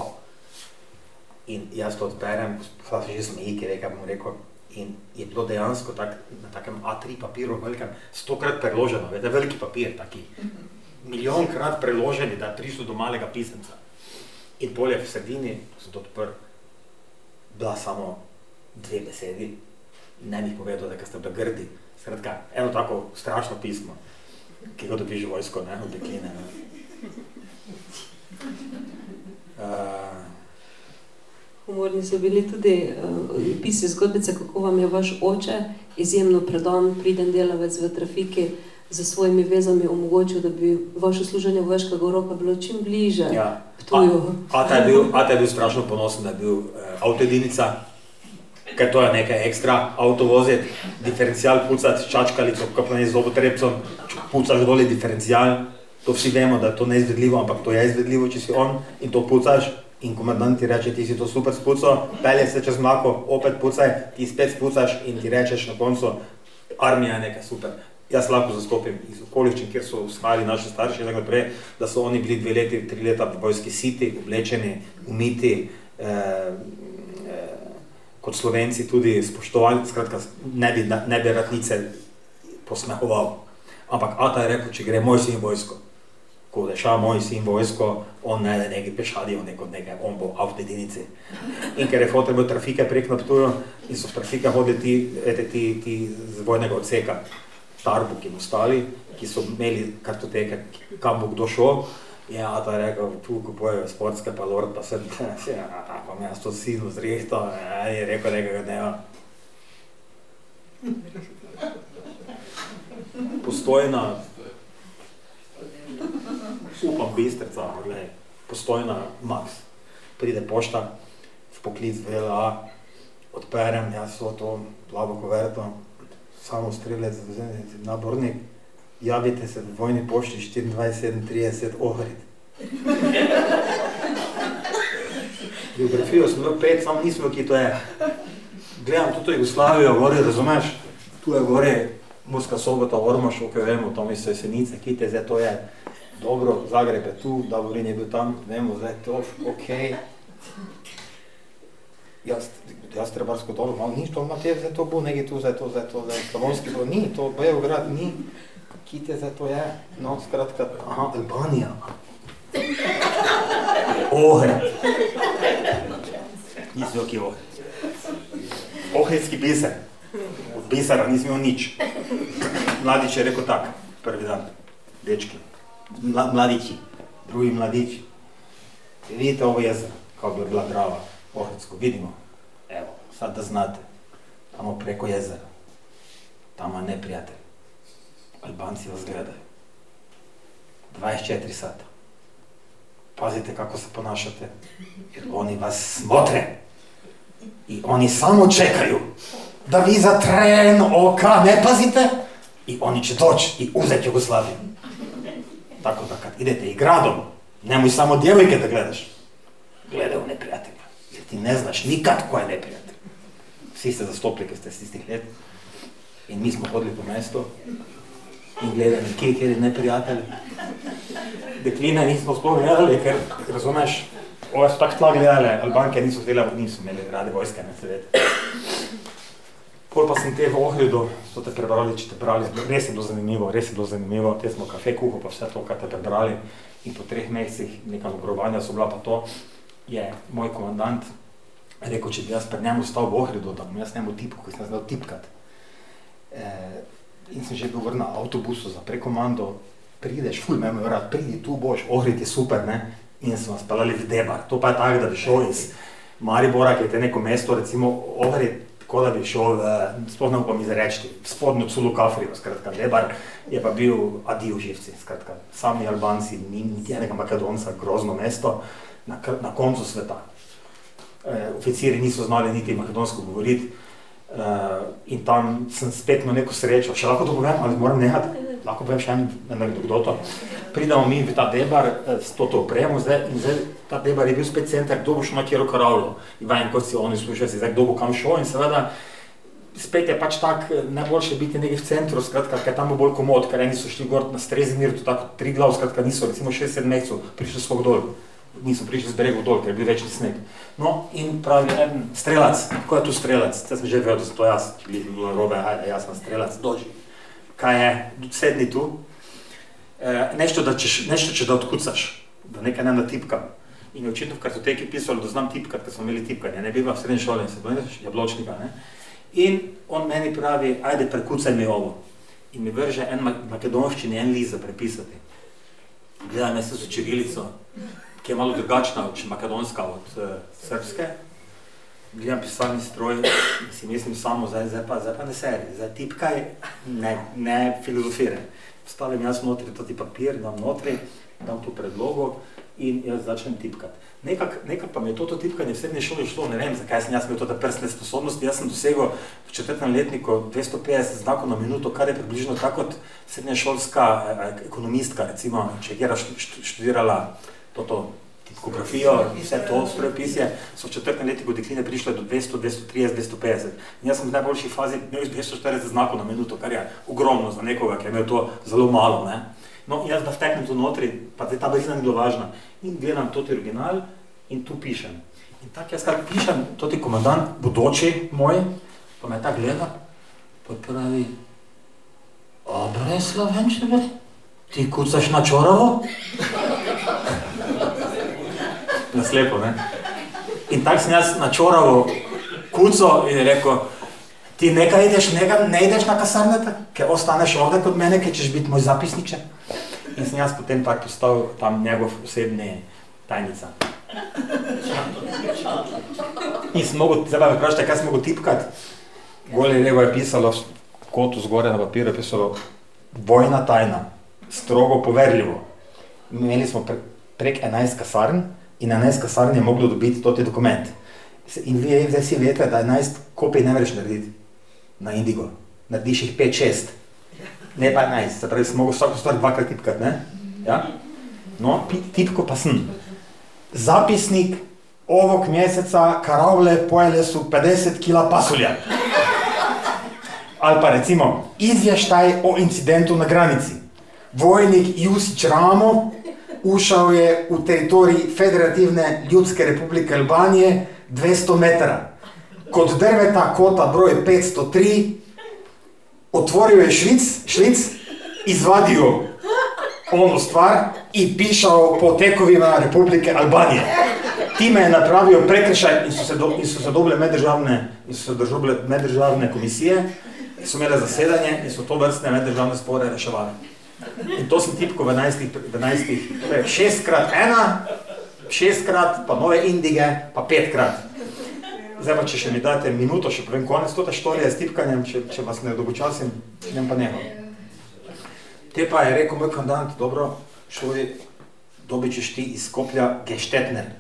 In jaz to odberem, pa se že smeji, ki reka, bom rekel, in je bilo dejansko tak, na takem A3 papiru, velikem, stokrat preloženo, vede, veliki papir, taki, milijonkrat preloženi, da je prišlo do malega pisanca. In polje v sredini, sem to odprl, bila samo dve besedi, ne bi povedal, da ste bili grdi. Skratka, eno tako strašno pismo, ki ga dobiš vojsko, ne, od dekline. Ne. Uh, Humorni so bili tudi uh, pisi zgodbice, kako vam je vaš oče izjemno predan, priden delavec v trafiki, za svojimi vezami omogočil, da bi vaše služenje vojškega roka bilo čim bliže ja. Ptuju. A, a, ta je bil, a ta je bil strašno ponosen, da je bil uh, avtoedinica, ker to je nekaj ekstra, avto voziti, diferencial pucati, čačkalico, kako ne z zobotrebcem, pucaš doli diferencial, to vsi vemo, da je to neizvedljivo, ampak to je izvedljivo, če si on in to pucaš in komandant ti reče, ti si to super spuco, pelje se čez mlako, opet pucaj, ti spet spucaš in ti rečeš na koncu, armija je nekaj super. Jaz lahko zastopim iz okoliščin, kjer so vzhajali naši starši, prej, da so oni bili dve leti, tri leta v vojski siti, oblečeni, umiti, eh, kot slovenci tudi spoštovali, skratka, ne bi, ne bi ratnice posmehoval. Ampak Ata je rekel, če gre moj sin vojsko, ko deša moj sin vojsko, on ne je neki pešadijo, neko nekaj, on bo avto jedinici. In ker je fotel bil trafike prek Naptujo in so v trafike hodili ti, ete, ti, ti z vojnega odseka, Tarbu, ki ostali, ki so imeli kartoteke, kam bo kdo šel, je rekel, tu kupujejo sportske pa lord, pa sem, ja, mi jaz to sinu zrihto, ja, je rekel nekega dneva. Postojna, upam bistrica, gledaj, postojna Max. Pride pošta v poklic v LA, odperem, jaz so to plavo koverto, samo strelec, nabornik, javite se v vojni pošti 24-37 Ohrid. Biografijo sem imel pet, samo nisem ki to je. Gledam tudi Jugoslavijo, gori, razumeš? Tu je gori Muska sobota, Ormoš, ok, vemo, tam so jesenice, kite, zdaj to je dobro, Zagreb je tu, Davorin je bil tam, vemo, zdaj to, ok. jaz, jaz trebarsko dolo, malo nič, to imate za to bo, nekaj tu za to, za to, za slavonski bo, ni, to Beograd, ni, kite za to je, no, skratka, aha, Albanija. Ohre. Niso ki ohre. Ohridski biser. Od bisera nisem imel nič. Mladič je rekel tak, prvi dan, dečki, Mla, mladiči, drugi mladiči. Vidite ovo jezero, kao bi bila Drava, Ohridsko, vidimo. Evo, sad da znate, tamo preko jezera, tamo je neprijatelj. Albanci vas gledaju. 24 sata. Pazite kako se ponašate, jer oni vas smotre. I oni samo čekaju da vi za tren oka ne pazite i oni će doći i uzeti Jugoslaviju. Tako da kad idete i gradom, nemoj samo djevojke da gledaš. Gledaj u neprijatelja, jer ti ne znaš nikad ko je neprijatelj. Svi ste zastopili kad ste s istih let i mi smo hodili po mesto in gledali, kje kjer je neprijatelj. Dekline nismo sploh gledali, ker razumeš, ove so tako tla gledale, Albanke niso htjela, niso imeli rade vojske, ne se vede. Pol pa sem te v Ohridu, so te prebrali, če te brali, res je bilo zanimivo, res je bilo zanimivo, te smo kafe kuho, pa vse to, kar te prebrali. In po treh mesecih nekaj ogrovanja so bila pa to, je moj komandant rekel, če bi jaz pred njemu stal v Ohridu, da bom jaz njemu tipko, ki sem znal tipkat. E, in sem že bil na avtobusu za prekomando, prideš, ful me je rad, pridi tu boš, Ohrid je super, ne? In smo spalali v Debar. To pa je tako, da bi šel iz Maribora, ki je te neko mesto, recimo Ohrid, tako da bi šel, sploh ne upam izreči, spodnjo celo Kafrijo, skratka, Debar je pa bil adijo živci, skratka, sami Albanci, ni niti enega Makedonca, grozno mesto, na, na koncu sveta. E, oficiri niso znali niti makedonsko govoriti e, in tam sem spet imel neko srečo, še lahko to povem, ali moram nehati, lahko povem še eno anekdoto. Pridemo mi v ta debar s to opremo zdaj in zdaj ta debar je bil spet center, kdo bo šel na kjero karavlo. Ivan, kot si oni slušali, zdaj kdo bo kam šel in seveda spet je pač tak, najboljše biti nekaj v centru, skratka, ker tam bo bolj komod, ker eni so šli gor na Strezimir, to tako tri glav, skratka niso, recimo 6-7 mesecev prišli svog dol. Niso prišli z bregov dol, ker je bil večni sneg. No, in pravi en strelac, ko je tu strelac, zdaj sem že vedel, da so to jaz, ki bi bilo robe, ajde, jaz sem strelac, doži. Kaj je, sedni tu, e, nešto, da češ, nešto, če da odkucaš, da nekaj ne natipkam. In je očitno v kartoteki pisalo, da znam tipkati, ker smo imeli tipkanje, ne bi bila v srednji šoli se bojneš, jabločnika, ne. In on meni pravi, ajde, prekucaj mi ovo. In mi vrže en makedonščini, en list za prepisati. Gledam jaz s čirilico, ki je malo drugačna, če makedonska od uh, srpske. Gledam pisalni stroj si mislim samo, zdaj, zdaj, pa, zdaj pa ne seri, zdaj tipkaj, ne, ne filozofiraj. Stavim jaz notri toti papir, dam notri, dam tu predlogo in jaz začnem tipkati. Nekako nekak pa mi je to, to tipkanje v srednji šoli šlo, ne vem, zakaj sem jaz imel to te prstne sposobnosti. Jaz sem dosegel v četrtem letniku 250 znakov na minuto, kar je približno tako kot srednješolska eh, ekonomistka, recimo, če je študirala toto tipkografijo, vse to strojopisje, so v četrtem letniku dekline prišle do 200, 230, 250. In jaz sem v najboljši fazi imel 240 znakov na minuto, kar je ogromno za nekoga, ki je imel to zelo malo. Ne? No, jaz da vteknem tu notri, pa zdaj ta brzina ni bilo važna, in gledam toti original in tu pišem. In tako jaz kar pišem, toti komandant, bodoči moj, pa me tako gleda, pa pravi, a bre, Slovenče, bre, ti kucaš na čoravo? Naslepo, ne? In tako sem jaz na čoravo kuco in rekel, ti nekaj ideš, nekaj, ne ideš na kasarneta, ker ostaneš ovdje kod mene, ker ćeš biti moj zapisniče. In sem jaz potem tako postal tam njegov osebni tajnica. In sem mogel, zdaj pa me vprašajte, kaj sem mogel tipkati. Gole levo je pisalo, kotu zgore na papirju je pisalo, vojna tajna, strogo poverljivo. Imeli smo pre, prek 11 kasarn in 11 kasarn je moglo dobiti toti dokument. In vi zdaj si veste, da 11 kopij ne moreš narediti na Indigo. Narediš jih 5-6 ne pa 11, se pravi, sem mogel vsako stvar dvakrat tipkati, ne? Ja? No, tipko pa sem. Zapisnik ovog mjeseca karavle pojele su 50 kila pasulja. Ali pa recimo, izvještaj o incidentu na granici. Vojnik Jusić Ramo ušao je u teritorij Federativne ljudske republike Albanije 200 metra. Kot drveta, kota, broj 503, otvoril je švic, švic, izvadil ono stvar in pišal po tekovima Republike Albanije. Time je napravil prekršaj in so se, do, in so se dobile meddržavne, in so se dobile meddržavne komisije, so imele zasedanje in so to vrstne meddržavne spore reševali. In to sem tipko v 11, v 11 šestkrat ena, šestkrat, pa nove indige, pa petkrat. Zdaj pa, če še mi date minuto, še povem konec to štorije s tipkanjem, če, če vas ne dolgočasim, ne pa neho. Te pa je rekel moj kandidant, dobro, šoli, dobičeš ti iz Koplja Geštetner.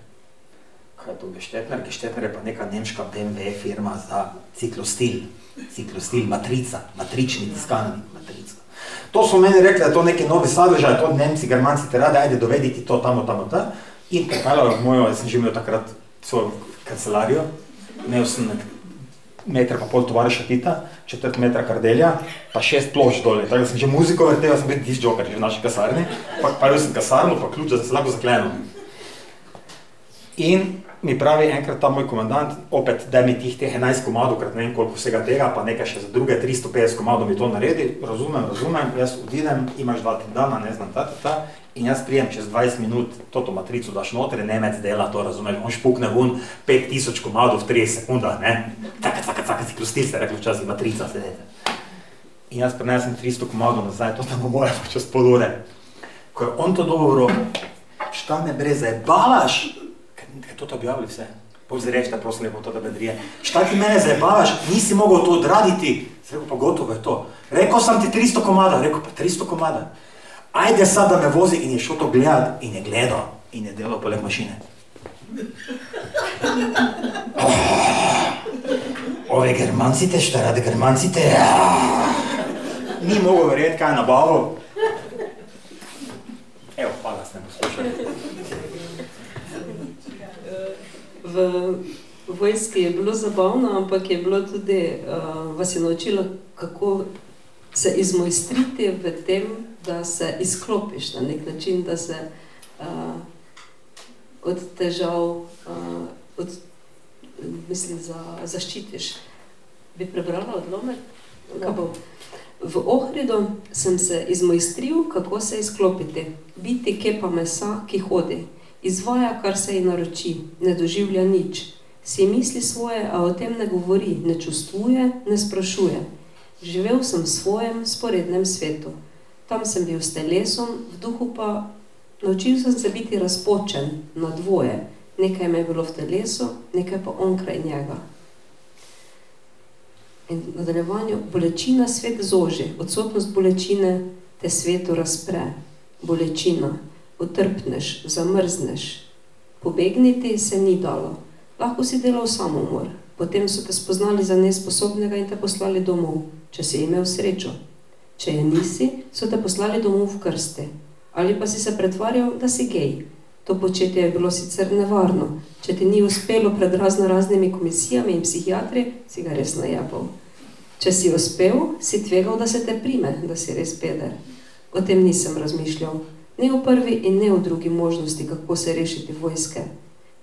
Kaj je to Geštetner? Geštetner je pa neka nemška BMW firma za ciklostil. Ciklostil, matrica, matrični tiskalnik, matrica. To so meni rekli, da je to neki novi sadržaj, to Nemci, Germanci te rade, ajde dovediti to tamo, tamo, ta. In pripeljal v mojo, jaz sem že imel takrat svojo kancelarijo, imel sem meter pa pol tovariša Tita, četrt metra kardelja, pa šest plošč dole. Tako da sem že muziko vrtel, sem bil disc joker že v naši kasarni, pa, pa sem kasarno, pa ključ, da se lahko zaklenil. In mi pravi enkrat ta moj komandant, opet, da mi tih teh 11 komadov, krat ne vem koliko vsega tega, pa nekaj še za druge 350 komadov mi to naredi, razumem, razumem, jaz odidem, imaš dva, tri dana, ne znam, ta, ta, ta, In jaz prijem čez 20 minut to matrico, daš noter, Nemec dela to, razumeš, on špukne vun 5000 komadov v 30 sekundah, ne? Taka, taka, taka, si prosti se, rekli včasih matrica, sedete. In jaz prinesem 300 komadov nazaj, to tam moje čez pol ure. Ko je on to dobro, šta me breze, balaš? Kaj to objavili vse? Pol zdaj reči, da prosim lepo to, da bedrije. Šta ti mene zabavaš, nisi mogel to odraditi? Rekel pa gotovo je to. Rekel sem ti 300 komada, rekel pa 300 komada ajde sad da me vozi in je šel to gledat in je gledal in je delal poleg mašine. Oh, ove germancite, šta rade germancite? Ni mogel verjeti, kaj je nabavil. Evo, pa da ste poslušali. V vojski je bilo zabavno, ampak je bilo tudi, uh, vas je naučilo, kako se izmojstriti v tem, da se izklopiš na nek način, da se uh, od težav, uh, od, mislim, za, zaščitiš. Bi prebrala odlomek? Ja. V Ohridu sem se izmojstril, kako se izklopiti. Biti kepa mesa, ki hodi. Izvaja, kar se ji naroči, ne doživlja nič. Si misli svoje, a o tem ne govori, ne čustvuje, ne sprašuje. Živel sem v svojem sporednem svetu. Tam sem bil s telesom, v duhu pa naučil sem se biti razpočen na dvoje. Nekaj me je bilo v telesu, nekaj pa onkraj njega. In v nadaljevanju bolečina svet zoži, odsotnost bolečine te svetu razpre. Bolečina, utrpneš, zamrzneš. Pobegniti se ni dalo. Lahko si delal samomor, potem so te spoznali za nesposobnega in te poslali domov, če si imel srečo. Če je nisi, so te poslali domov v krste. Ali pa si se pretvarjal, da si gej. To početje je bilo sicer nevarno. Če ti ni uspelo pred razno raznimi komisijami in psihiatri, si ga res najabal. Če si uspel, si tvegal, da se te prime, da si res peder. O tem nisem razmišljal. Ne v prvi in ne v drugi možnosti, kako se rešiti vojske.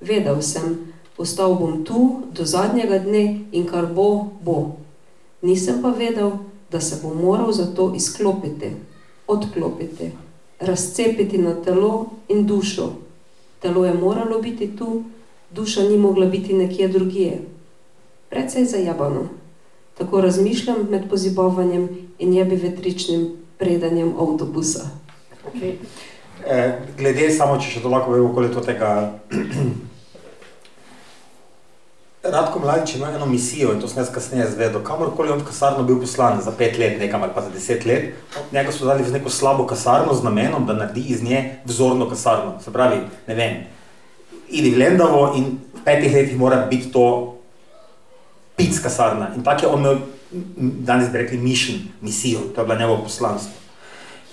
Vedel sem, ostal bom tu do zadnjega dne in kar bo, bo. Nisem pa vedel, da se bo moral za to izklopiti, odklopiti, razcepiti na telo in dušo. Telo je moralo biti tu, duša ni mogla biti nekje drugje. Predvsej zajabano. Tako razmišljam med pozibovanjem in jebi vetričnim predanjem avtobusa. Okay. Eh, glede samo, če še to lahko vemo, koliko tega Radko Mladič ima eno misijo in to sem jaz kasneje zvedel. Kamorkoli on v kasarno bil poslan za pet let, nekam ali pa za deset let, njega so dali v neko slabo kasarno z namenom, da naredi iz nje vzorno kasarno. Se pravi, ne vem, idi v Lendavo in v petih letih mora biti to pic kasarna. In tako je on imel, danes bi rekli, mission, misijo, to je bila njegovo poslanstvo.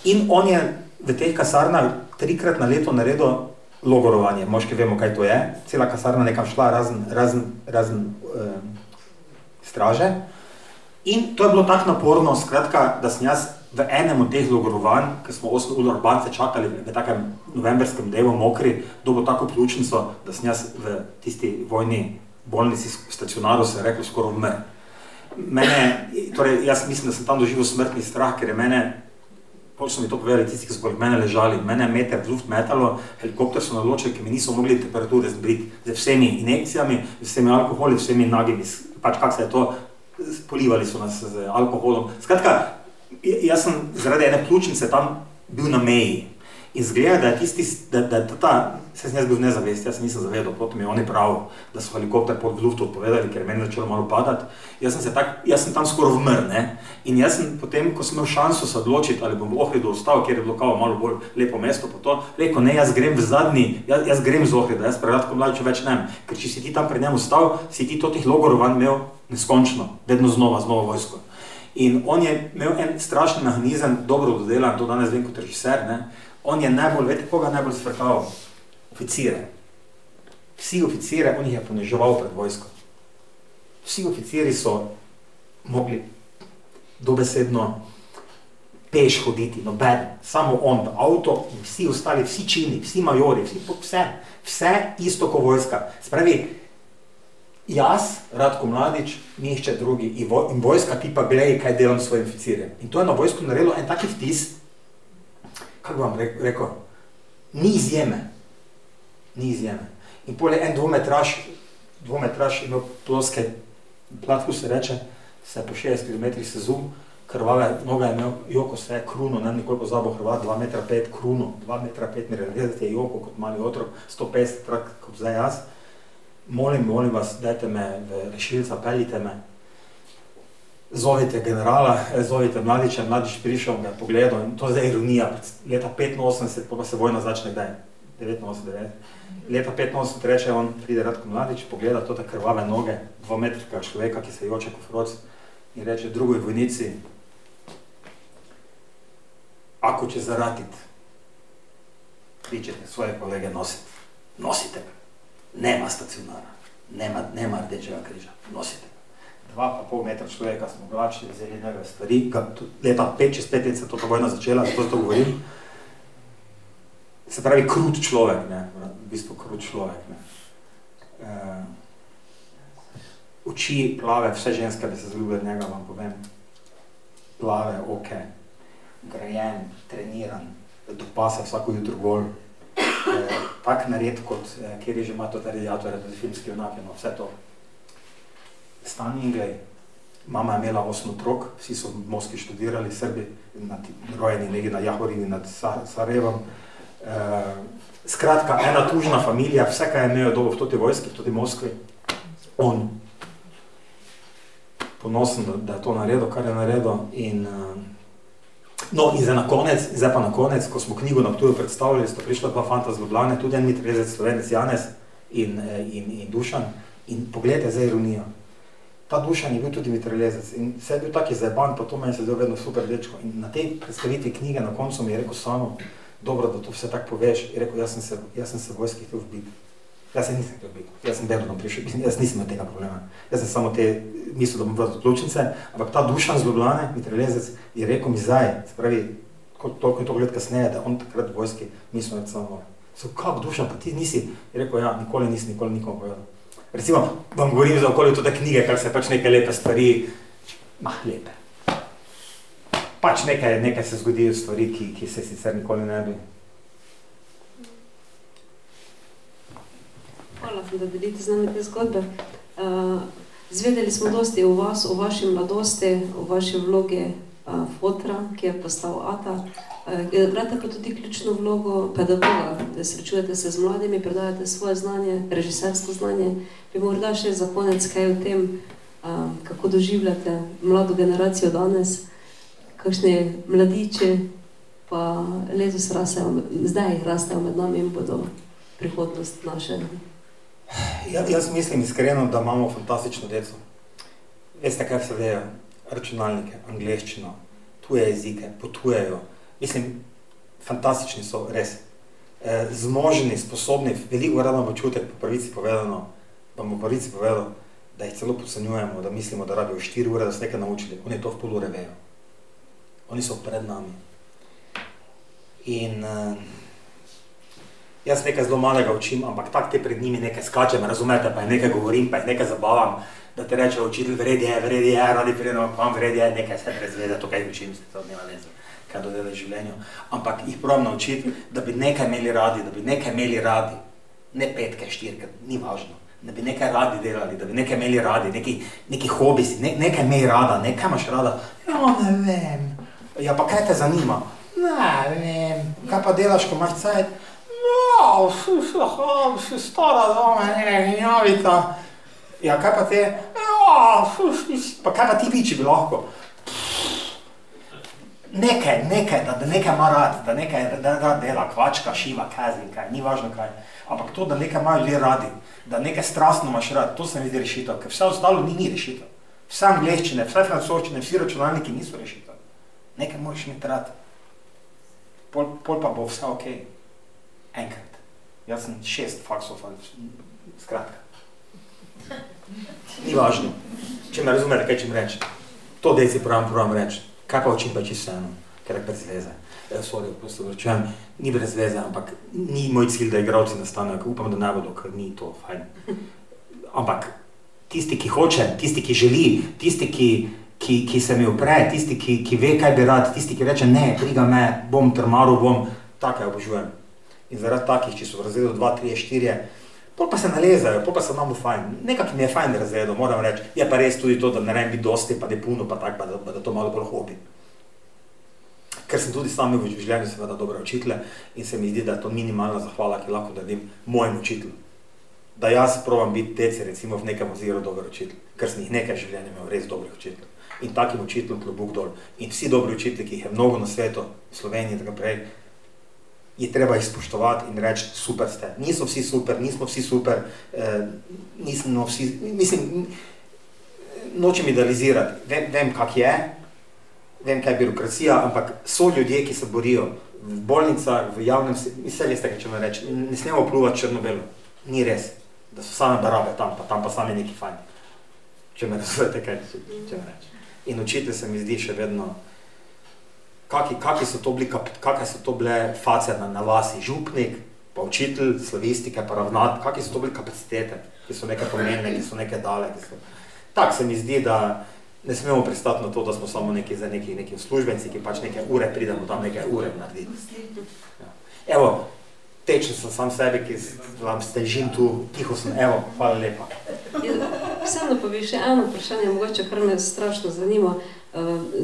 In on je v teh kasarnah trikrat na leto naredil logorovanje, moški vemo, kaj to je, cela kasarna nekam šla, razen, razen, razen eh, straže. In to je bilo tako naporno, skratka, da sem jaz v enem od teh logorovanj, ki smo 8 ur urbance čakali v takem novembrskem dnevu mokri, dobo tako pljučnico, da sem jaz v tisti vojni bolnici, stacionaru se je reklo skoraj umr. Mene, torej, jaz mislim, da sem tam doživel smrtni strah, ker je mene, pol so mi to povedali tisti, ki so poleg mene ležali, mene je meter luft metalo, helikopter so naločili, ki mi niso mogli temperature zbriti, z vsemi injekcijami, z vsemi alkoholi, vsemi nagimi, pač kak se je to, polivali so nas z alkoholom. Skratka, jaz sem zaradi ene pljučnice tam bil na meji, In zgleda, da je tisti, da, da je ta, se jaz bil nezavest, jaz nisem zavedal, potem je oni prav, da so helikopter pod luftu odpovedali, ker je meni začelo malo padati. Jaz sem, tak, jaz sem tam skoraj ne? In jaz sem potem, ko sem imel šanso se odločiti, ali bom v Ohridu ostal, kjer je bilo kao malo bolj lepo mesto, po to, rekel, ne, jaz grem v zadnji, jaz, jaz grem z Ohrida, jaz preradko mlajče več ne, ker če si ti tam pred njem ostal, si ti to tih logorov imel neskončno, vedno znova, znova vojsko. In on je imel en strašni mehanizem, dobro dodelan, to danes vem kot režiser, ne? On je najbolj, veste, koga najbolj svrkal? Oficire. Vsi oficire, on jih je poniževal pred vojsko. Vsi oficiri so mogli dobesedno peš hoditi, noben, samo on, avto in vsi ostali, vsi čini, vsi majori, vsi, vse, vse isto kot vojska. Spravi, jaz, Radko Mladič, nišče drugi in, vo, in vojska ti pa glej, kaj delam s svojim oficirjem. In to je na vojsku naredilo en taki vtis, kako vam rekel, ni izjeme. Ni izjeme. In pole en dvometraž, dvometraž imel ploske, platku se reče, se po 60 km sezul, krvave noga je imel, Joko se je kruno, ne nekoliko zabo Hrvat, 2 metra 5 kruno, 2 metra 5 mi realizati je Joko kot mali otrok, 150 trak kot zdaj jaz. Molim, molim vas, dajte me v rešilca, peljite me, zovite generala, eh, zovite mladiča, mladič prišel, ga je pogledal in to je zdaj ironija, leta 85, pa se vojna začne kdaj, 89, leta 85 reče on, pride Radko Mladič, pogleda to te krvave noge, dvometrika človeka, ki se joče kot froc in reče drugoj vojnici, ako će zaratit, vi ćete svoje kolege nositi, nosite ga, nema stacionara, nema, nema rdečega križa, nosite dva pa pol metra človeka smo oblačili, vzeli njega stvari, leta pet, čez pet let se to vojna začela, zato to govorim. Se pravi, krut človek, ne, v bistvu krut človek, ne. Uh, oči plave, vse ženske bi se zljubili njega, vam povem. Plave, ok, grajen, treniran, do pasa vsako jutro gol. Eh, tak nared kot, eh, kjer je že ima to radiatorje, tudi filmski onak, no, vse to glej. Mama je imela osem otrok, vsi so v Moskvi študirali, Srbi, nad, rojeni nekje na Jahorini nad Sarajevom. E, skratka, ena tužna familija, vse, kaj je imel dolo v toti vojski, v toti Moskvi, on ponosen, da, da je to naredil, kar je naredil. In, e, no, in zdaj na konec, zdaj pa na konec, ko smo knjigo na Ptuju predstavili, sta prišla dva fanta z Ljubljane, tudi en mitrezec, slovenec Janez in, e, in, in Dušan. In pogledajte zdaj ironijo ta duša ni bil tudi mitraljezec in vse je bil taki zajeban, pa to meni se zdaj vedno super dečko. In na tej predstavitvi knjige na koncu mi je rekel samo, dobro, da to vse tako poveš, je rekel, jaz sem se, jaz sem se vojski htel vbiti. Jaz se nisem htel vbiti, jaz sem vedno tam prišel, jaz nisem imel tega problema. Jaz sem samo te, mislil, da bom vrtal ključnice, ampak ta duša z Ljubljane, mitraljezec, je rekel mi zdaj, spravi, toliko je to let kasneje, da on takrat vojski nisem več samo. So, kak duša, pa ti nisi? Je rekel, ja, nikoli nisi, nikoli nikomu povedal recimo, vam govorim za okolje tudi knjige, kar se pač neke lepe stvari, mah, lepe. Pač nekaj, nekaj se zgodijo stvari, ki, ki se sicer nikoli ne bi. Hvala, da delite z nami te zgodbe. Uh, zvedeli smo dosti o vas, o vaši mladosti, o vaši vlogi uh, fotra, ki je postal Ata. Igrate pa tudi ključno vlogo pedagoga, da srečujete se z mladimi, predajate svoje znanje, režisersko znanje. Bi morda še za konec kaj o tem, kako doživljate mlado generacijo danes, kakšne mladiče, pa letos rastejo, zdaj rastejo med nami in bodo prihodnost naše. Ja, jaz mislim iskreno, da imamo fantastično deco. Veste, kaj se vejo? Računalnike, angleščino, tuje jezike, potujejo. Mislim, fantastični so, res. E, zmožni, sposobni, veliko rado bo čutek, po pravici povedano, pa po pravici povedal, da jih celo podcenjujemo, da mislimo, da rabijo 4 ure, da se nekaj naučili. Oni to v pol ure vejo. Oni so pred nami. In uh, Jaz nekaj zelo malega učim, ampak tako te pred njimi nekaj skačem, razumete, pa jih nekaj govorim, pa jih nekaj zabavam, da te reče učitelj, vredi je, vredi je, radi pridemo k vam, vredi je, nekaj se brez veze, to kaj učim, se to nema veze, kaj dodela v življenju. Ampak jih probam naučiti, da bi nekaj imeli radi, da bi nekaj imeli radi, ne petke, štirke, ni važno. Da bi nekaj radi delali, da bi nekaj imeli radi, neki, neki hobi si, ne, nekaj imej rada, nekaj imaš rada. Ja, ne vem. Ja, pa kaj te zanima? Ne vem. Kaj pa delaš, ko imaš cajt? No, si stara doma, ne, gnjavita. Ja, kaj pa te? Ja, pa kaj pa ti bi, če bi lahko? Nekaj, nekaj, da, da nekaj ima rad, da nekaj da, da dela, kvačka, šiva, kazin, kaj, ni važno kaj. Ampak to, da nekaj imajo ljudje radi, da nekaj strastno imaš rad, to se mi zdi rešitev, ker vse ostalo ni, ni rešitev. Vse angleščine, vse francoščine, vsi računalniki niso rešitev. Nekaj moraš imeti rad. Pol, pol pa bo vse ok. Enkrat. Jaz sem šest faksov, skratka. Ni važno, če me razumete, kaj če mi reči. To dej si pravim, pravim reči. Kaj pa učim pa čisto eno, ker je brez veze. Ja, sorry, prosto vrčujem, ni brez veze, ampak ni moj cilj, da igravci nastanejo, upam, da ne bodo, ker ni to fajn. Ampak tisti, ki hoče, tisti, ki želi, tisti, ki, ki, ki se mi upre, tisti, ki, ki ve, kaj bi rad, tisti, ki reče ne, priga me, bom trmaru, bom, take obožujem. In zaradi takih, če so v razredu 2, 3, 4, Pol pa se nalezajo, pol pa se nam fajn. Nekako mi je fajn razredo, moram reči. Je pa res tudi to, da ne rabim biti dosti, pa ne puno, pa tako, da, da to malo bolj hobi. Ker sem tudi sam v življenju seveda dobre učitelje in se mi zdi, da je to minimalna zahvala, ki lahko darim mojemu učitelju. Da jaz provam biti tece, recimo v nekem oziru dober učitelj, ker sem jih nekaj življenja imel res dobrih učiteljev. In takim učiteljem klobuk dol. In vsi dobri učitelji, ki jih je mnogo na svetu, Sloveniji in tako prej, je treba jih spoštovati in reči, super ste. Niso vsi super, nismo vsi super, eh, nismo vsi, mislim, nočem idealizirati, vem, vem kak je, vem, kaj je birokracija, ampak so ljudje, ki se borijo v bolnicah, v javnem, vse veste, kaj če me reči, ne smemo pluvati črno-belo, ni res, da so same barabe tam, pa tam pa same neki fajn, če me razumete, kaj če me reči. In učitelj se mi zdi še vedno, kakšne so, so to bile face na, na vasi, župnik, pa učitelj slavistike, pa ravnat, kakšne so to bile kapacitete, ki so nekaj pomenile, ki so nekaj dale. So... Tako se mi zdi, da ne smemo pristati na to, da smo samo neki za neki, neki službenci, ki pač nekaj ure pridemo tam nekaj ure narediti. Ja. Evo, tečen sem sam sebi, ki vam stežim tu, tiho sem, evo, hvala lepa. Vseeno pa bi še eno vprašanje, mogoče, kar me strašno zanima. Uh,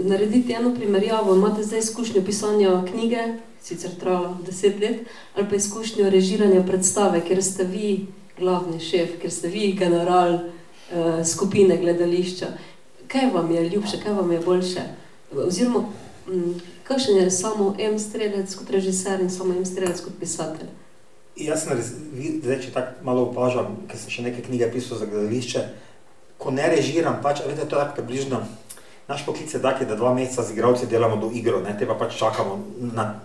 narediti eno primerjavo, imate zdaj izkušnjo pisanja knjige, sicer trajalo deset let, ali pa izkušnjo režiranja predstave, ker ste vi glavni šef, ker ste vi general uh, skupine gledališča. Kaj vam je ljubše, kaj vam je boljše? Oziroma, kakšen je samo M. Strelec kot režiser in samo M. Strelec kot pisatelj? Jaz sem zdaj, če tako malo opažam, ker sem še neke knjige pisal za gledališče, ko ne režiram, pač, veste, to je tako približno, naš poklic je tak, da dva meseca z igralci delamo do igro, ne, te pa pač čakamo, na,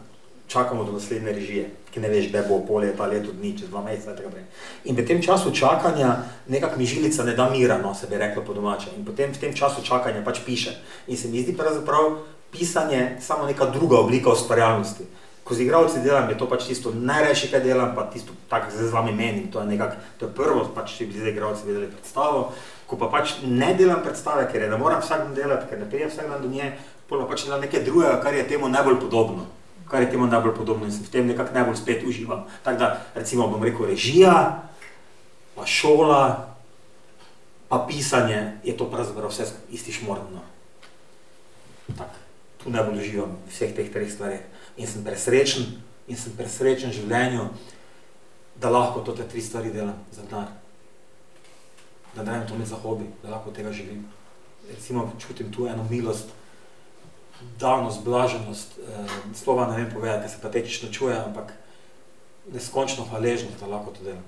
čakamo do naslednje režije, ki ne veš, kdaj bo pol leta, leto dni, čez dva meseca, tako naprej. In v tem času čakanja nekak mi žilica ne da mira, no, se bi reklo po domače. In potem v tem času čakanja pač piše. In se mi zdi pravzaprav pisanje samo neka druga oblika ustvarjalnosti. Ko z igralci delam, je to pač tisto najrajši, kaj delam, pa tisto, tako zdaj z vami menim, to je nekako, to je prvo, pač če bi zdaj igralci videli predstavo, ko pa pač ne delam predstave, ker je ne moram vsak dan delati, ker ne prijem vsak dan do nje, pa pač delam nekaj drugega, kar je temu najbolj podobno. Kar je temu najbolj podobno in se v tem nekako najbolj spet uživam. Tako da, recimo, bom rekel, režija, pa šola, pa pisanje, je to pravzaprav vse isti šmorno. Tu najbolj uživam v vseh teh treh stvareh. In sem presrečen, in sem presrečen v življenju, da lahko to te tri stvari delam za denar da vem, to mi za hobi, da lahko tega živim. Recimo, čutim tu eno milost, davnost, blaženost, eh, slova ne vem povedati, da se patetično čuje, ampak neskončno hvaležnost, da lahko to delam.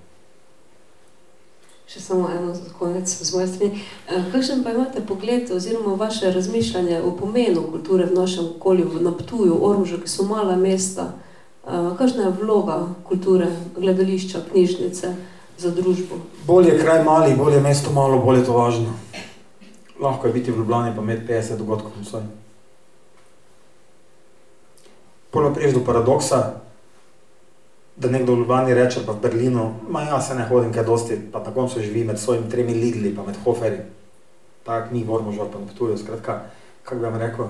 Še samo eno za konec z moje strani. Eh, kakšen pa imate pogled oziroma vaše razmišljanje o pomenu kulture v našem okolju, v Naptuju, Ormužu, ki so mala mesta? Eh, kakšna je vloga kulture, gledališča, knjižnice? Za družbo. Bolje kraj mali, bolje mesto malo, bolje to važno. Lahko je biti v Ljubljani pa imeti 50 dogodkov v svojem. Prvo priješ do paradoksa, da nekdo v Ljubljani reče, pa v Berlinu, ma ja, se ne hodim kaj dosti, pa na koncu živi med svojimi tremi Lidli, pa med Hoferji. Tako mi moramo žal pa naptujo, skratka, kako bi vam rekel,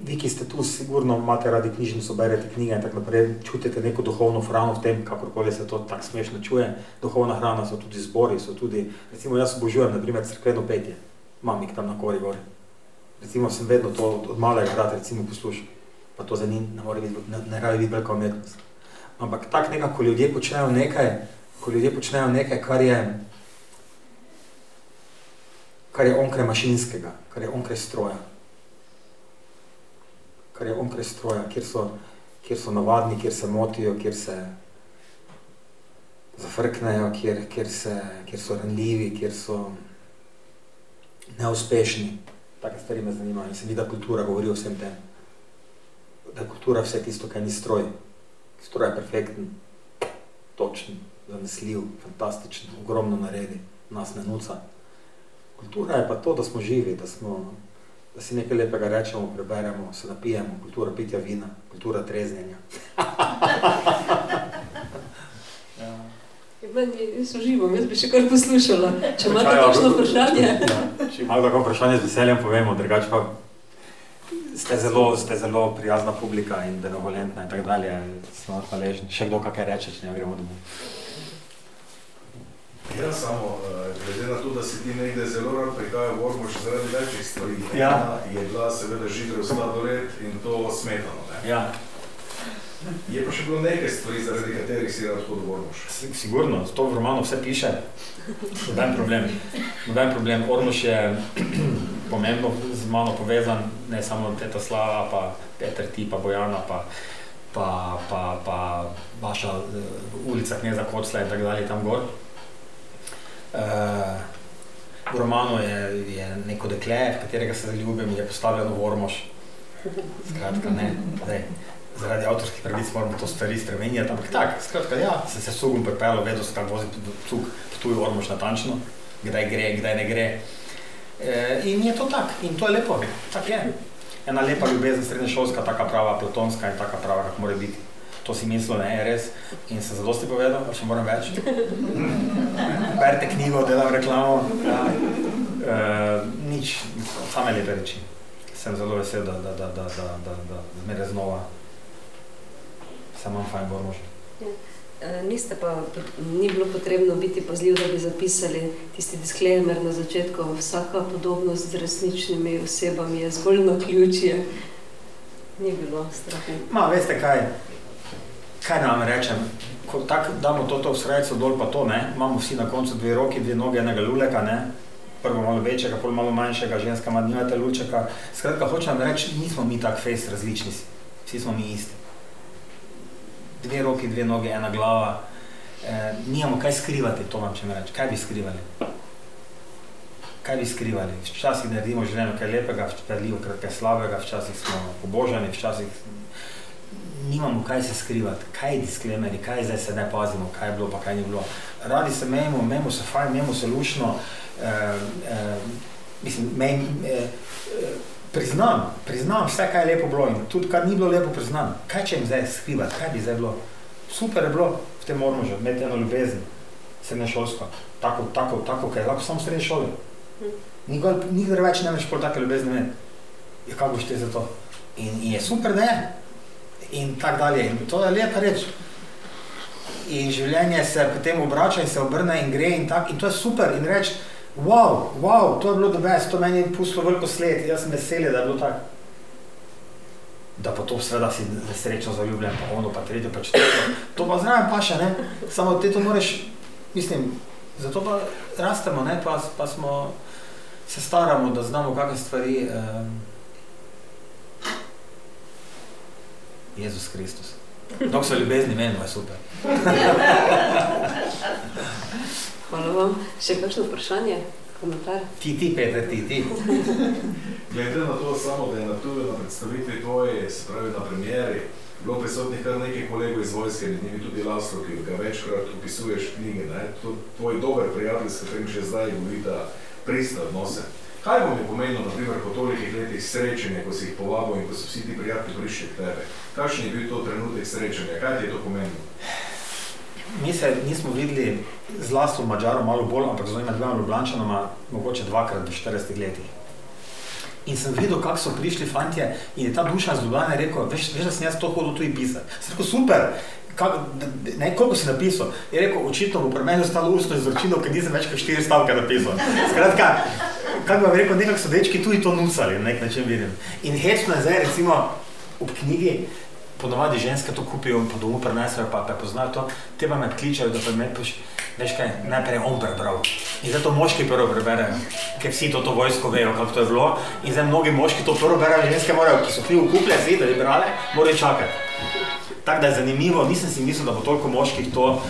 vi, ki ste tu, sigurno imate radi knjižnico, berete knjige in tako naprej, čutite neko duhovno hrano v tem, kakorkoli se to tako smešno čuje. Duhovna hrana so tudi zbori, so tudi, recimo jaz obožujem, naprimer, crkveno petje, imam jih tam na kori gori. Recimo sem vedno to od, malega rad recimo poslušal, pa to za njih ne more biti, ne, ne rabi biti velika umetnost. Ampak tako nekako, ko ljudje počnejo nekaj, ko ljudje počnejo nekaj, kar je, kar je onkraj mašinskega, kar je onkraj stroja, kar je onkraj stroja, kjer so, kjer so navadni, kjer se motijo, kjer se zafrknejo, kjer, kjer, se, kjer so ranljivi, kjer so neuspešni. Take stvari me zanimajo in se mi, da kultura govori o vsem tem. Da je kultura vse tisto, kar ni stroj. Stroj je perfekten, točen, zanesljiv, fantastičen, ogromno naredi, nas ne nuca. Kultura je pa to, da smo živi, da smo da si nekaj lepega rečemo, preberemo, se napijemo, kultura pitja vina, kultura treznjenja. ja. Meni, jaz uživam, jaz bi še kar poslušala. Če imate kakšno vprašanje? Ja, če imate kakšno vprašanje, z veseljem povemo, drugače pa ste zelo, ste zelo prijazna publika in benevolentna in tako dalje, smo hvaležni. Še kdo kakaj reče, če ne gremo domov. Ja, samo uh, glede na to, da si ti nekde zelo rad prihajal v Ormož zaradi večjih stvari, ja. je bila seveda židrev sladoled in to smetano. Ne? Ja. Je pa še bilo nekaj stvari, zaradi katerih si rad hodil v Ormož. Sigurno, to v romanu vse piše. Noben problem. Noben problem. Ormož je pomembno z mano povezan, ne samo Teta Slava, pa Peter Ti, pa Bojana, pa, pa, pa, pa vaša uh, ulica Kneza Kocla in tako dalje tam gor. Uh, v romanu je, je neko dekle, v katerega se zaljubim in je postavljeno v Ormož. Skratka, ne, zdaj, zaradi avtorskih pravic moramo to stvari spremenjati, ampak tako, skratka, ja, se se sugom pripelo, vedel sem, kako vozi cug, potuje v Ormož natančno, kdaj gre, kdaj ne gre. E, in je to tako, in to je lepo, tako je. Ena lepa ljubezen, srednješolska, taka prava, platonska in taka prava, kako mora biti to si mislil, ne, res. In sem zadosti povedal, pa še moram več. Berite knjigo, delam reklamo. Ja. E, nič, same lepe reči. Sem zelo vesel, da, da, da, da, da, da, da zmeraj znova se imam fajn bolj možno. Ja. E, niste pa, ni bilo potrebno biti pazljiv, da bi zapisali tisti disclaimer na začetku, vsaka podobnost z resničnimi osebami je zgolj na ključje. Ni bilo strahu. Ma, veste kaj, kaj nam rečem, ko tako damo to, to v sredico dol, pa to ne, imamo vsi na koncu dve roki, dve noge, enega luleka, ne, prvo malo večjega, pol malo manjšega, ženska ima nimate lulčeka. Skratka, hočem reči, nismo mi tak fejs različni, vsi smo mi isti. Dve roki, dve noge, ena glava, e, nijamo kaj skrivati, to vam če me reči, kaj bi skrivali? Kaj bi skrivali? Včasih naredimo življenje kaj lepega, včasih kaj slabega, včasih smo pobožani, včasih nimamo kaj se skrivati, kaj je disclaimeri, kaj zdaj se ne pazimo, kaj je bilo, pa kaj ni bilo. Radi se mejmo, mejmo se fajn, mejmo se lušno, eh, eh, mislim, mej, eh, priznam, priznam vse, kaj je lepo bilo in tudi, kar ni bilo lepo, priznam. Kaj če jim zdaj skrivati, kaj bi zdaj bilo? Super je bilo v tem ormožu, imeti eno ljubezen, srednje šolsko, tako, tako, tako, kaj je lahko samo v srednje šoli. Nikoli, nikoli več ne veš pol take ljubezni imeti. Ja, kako boš te za to? In, in je super, da je in tako dalje. In to je lepa reč. In življenje se potem obrača in se obrne in gre in tako. In to je super. In reč, wow, wow, to je bilo dobro, to meni je pustilo veliko sled, jaz sem vesel, da je bilo tako. Da pa to seveda si srečno zaljubljen, pa ono, pa tretje, pa četrto. To pa zraven paša, ne? Samo te to moraš, mislim, zato pa rastemo, ne? Pa, pa smo, se staramo, da znamo kakšne stvari. Um, Jezus Kristus. Dok so ljubezni, meni je super. Hvala vam. Še kakšno vprašanje? Komentar? Ti, ti, Peter, ti, ti. Glede na to samo, da je na tudi na predstavitvi tvoje, se pravi na premieri, bilo prisotnih kar nekaj kolegov iz vojske, med njimi tudi Laslo, ki ga večkrat opisuješ knjige, ne? To tvoj dober prijatelj, s katerim še zdaj govorita pristne odnose. Kaj bo mi pomenilo, naprimer, po tolikih letih srečanja, ko si jih povabil in ko so vsi ti prijatelji prišli k tebi? Kakšen je bil to trenutek srečanja? Kaj ti je to pomenilo? Mi se nismo videli z Lastom Mačarom malo bolj, ampak z dvema Ljubljančanoma mogoče dvakrat v 40 letih. In sem videl, kako so prišli fantje in je ta duša z Ljubljane rekel, veš, veš da sem jaz to hodil tu in pisati. Sem rekel, super, kak, ne, koliko si napisal? Je rekel, očitno bo pri meni ostalo ustno izročilo, ker nisem več kot štiri stavke napisal. Skratka, kako bi rekel, nekako so dečki tudi to nusali, na nek način vidim. In hecno je zdaj, recimo, ob knjigi, ponovadi ženske to kupijo in po domu prenesejo, pa prepoznajo to, te pa me kličajo, da pa me paš, veš kaj, najprej on prebral. In zdaj to moški prvo preberejo, ker vsi to, to vojsko vejo, kako to je bilo. In zdaj mnogi moški to prvo berejo, ženske morajo, ki so knjigo kupile, svi, da bi brale, morajo čakati. Tako da je zanimivo, nisem si mislil, da bo toliko moških to. Uh,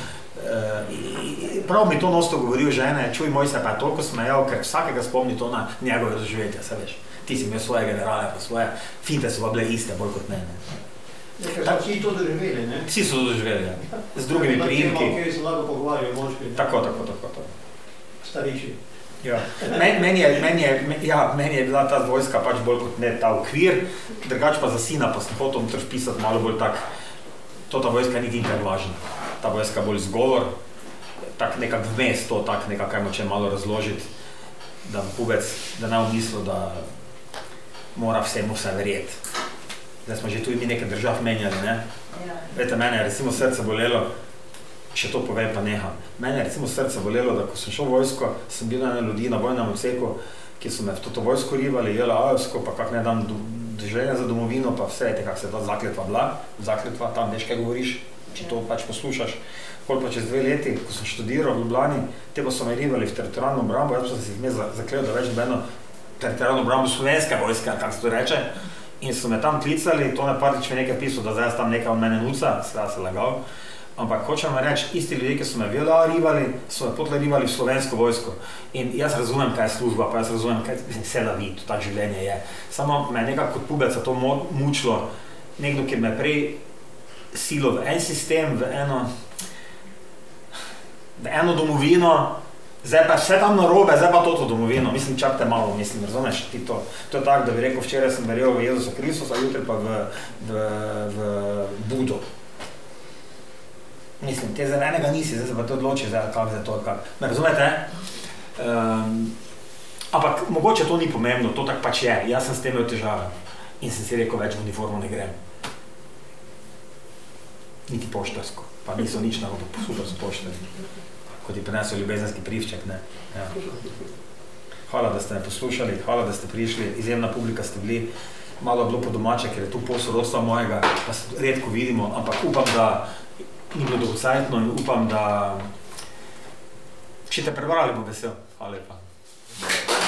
prav mi to nosto govorijo žene, čuj moj se pa je toliko smejal, ker vsakega spomni to na njegove doživetje, se veš. Ti si imel svoje generale, pa svoje finte so pa bile iste, bolj kot ne. ne. Tako vsi to doživeli, ne? Vsi so to doživeli, ja. z drugimi prijimki. Kjer se lahko pogovarjajo moški. Tako, tako, tako. tako. Stariši. Ja. Meni, meni, je, meni, je, ja, meni je bila ta vojska pač bolj kot ne ta okvir, drugače pa za sina pa sem hotel tudi pisati malo bolj tak, to ta vojska ni tako važna, ta vojska bolj zgovor, tak nekak vmes to, tak nekak, kaj moče malo razložiti, da pubec, da ne v mislu, da mora vsemu vse verjeti. Zdaj smo že tu mi nekaj držav menjali, ne? Ja. Vete, mene je recimo srce bolelo, še to povem, pa neha. Mene je recimo srce bolelo, da ko sem šel v vojsko, sem bil ena ljudi na vojnem odseku, ki so me v to vojsko rivali, jela ajovsko, pa kak ne dam želja za domovino, pa vse, te kak se ta zakletva bila, zakletva, tam veš, kaj govoriš, če to pač poslušaš. Pol pa čez dve leti, ko sem študiral v Ljubljani, te pa so me rivali v teritorijalno obrambo, jaz pa sem si jih zaklejo, da več nobeno teritorijalno obrambo slovenske vojske, kako se to reče. In so me tam klicali, to ne partič mi nekaj pisal, da zdaj tam nekaj od mene nuca, seveda se lagal. Ampak hočem reči, isti ljudje, ki so me vila rivali, so me potle rivali v slovensko vojsko. In jaz razumem, kaj je služba, pa jaz razumem, kaj se da vidi, to tak življenje je. Samo me je nekako kot pubeca to mučilo, nekdo, ki me prej silo v en sistem, v eno, v eno domovino, Zdaj pa vse tam na robe, zdaj pa to to domovino, mislim, čakajte malo, mislim, razumeš, ti to. To je tako, da bi rekel, včeraj sem verjel v Jezusa Kristusa, jutri pa v, v, v Budo. Mislim, te za enega nisi, zdaj se pa to odloči, zdaj kak za to, kak. Me razumete? Um, ampak mogoče to ni pomembno, to tak pač je, jaz sem s tem imel težave in sem si rekel, več v uniformo ne grem. Niti poštarsko, pa niso nič na robu, super so poštarski kot je prinesel ljubezenski privček. Ja. Hvala, da ste me poslušali, hvala, da ste prišli, izjemna publika ste bili, malo je bilo po domače, ker je tu posorodstva mojega, pa se redko vidimo, ampak upam, da in bo dolgocajtno in upam, da če te prebrali, bo vesel. Hvala lepa.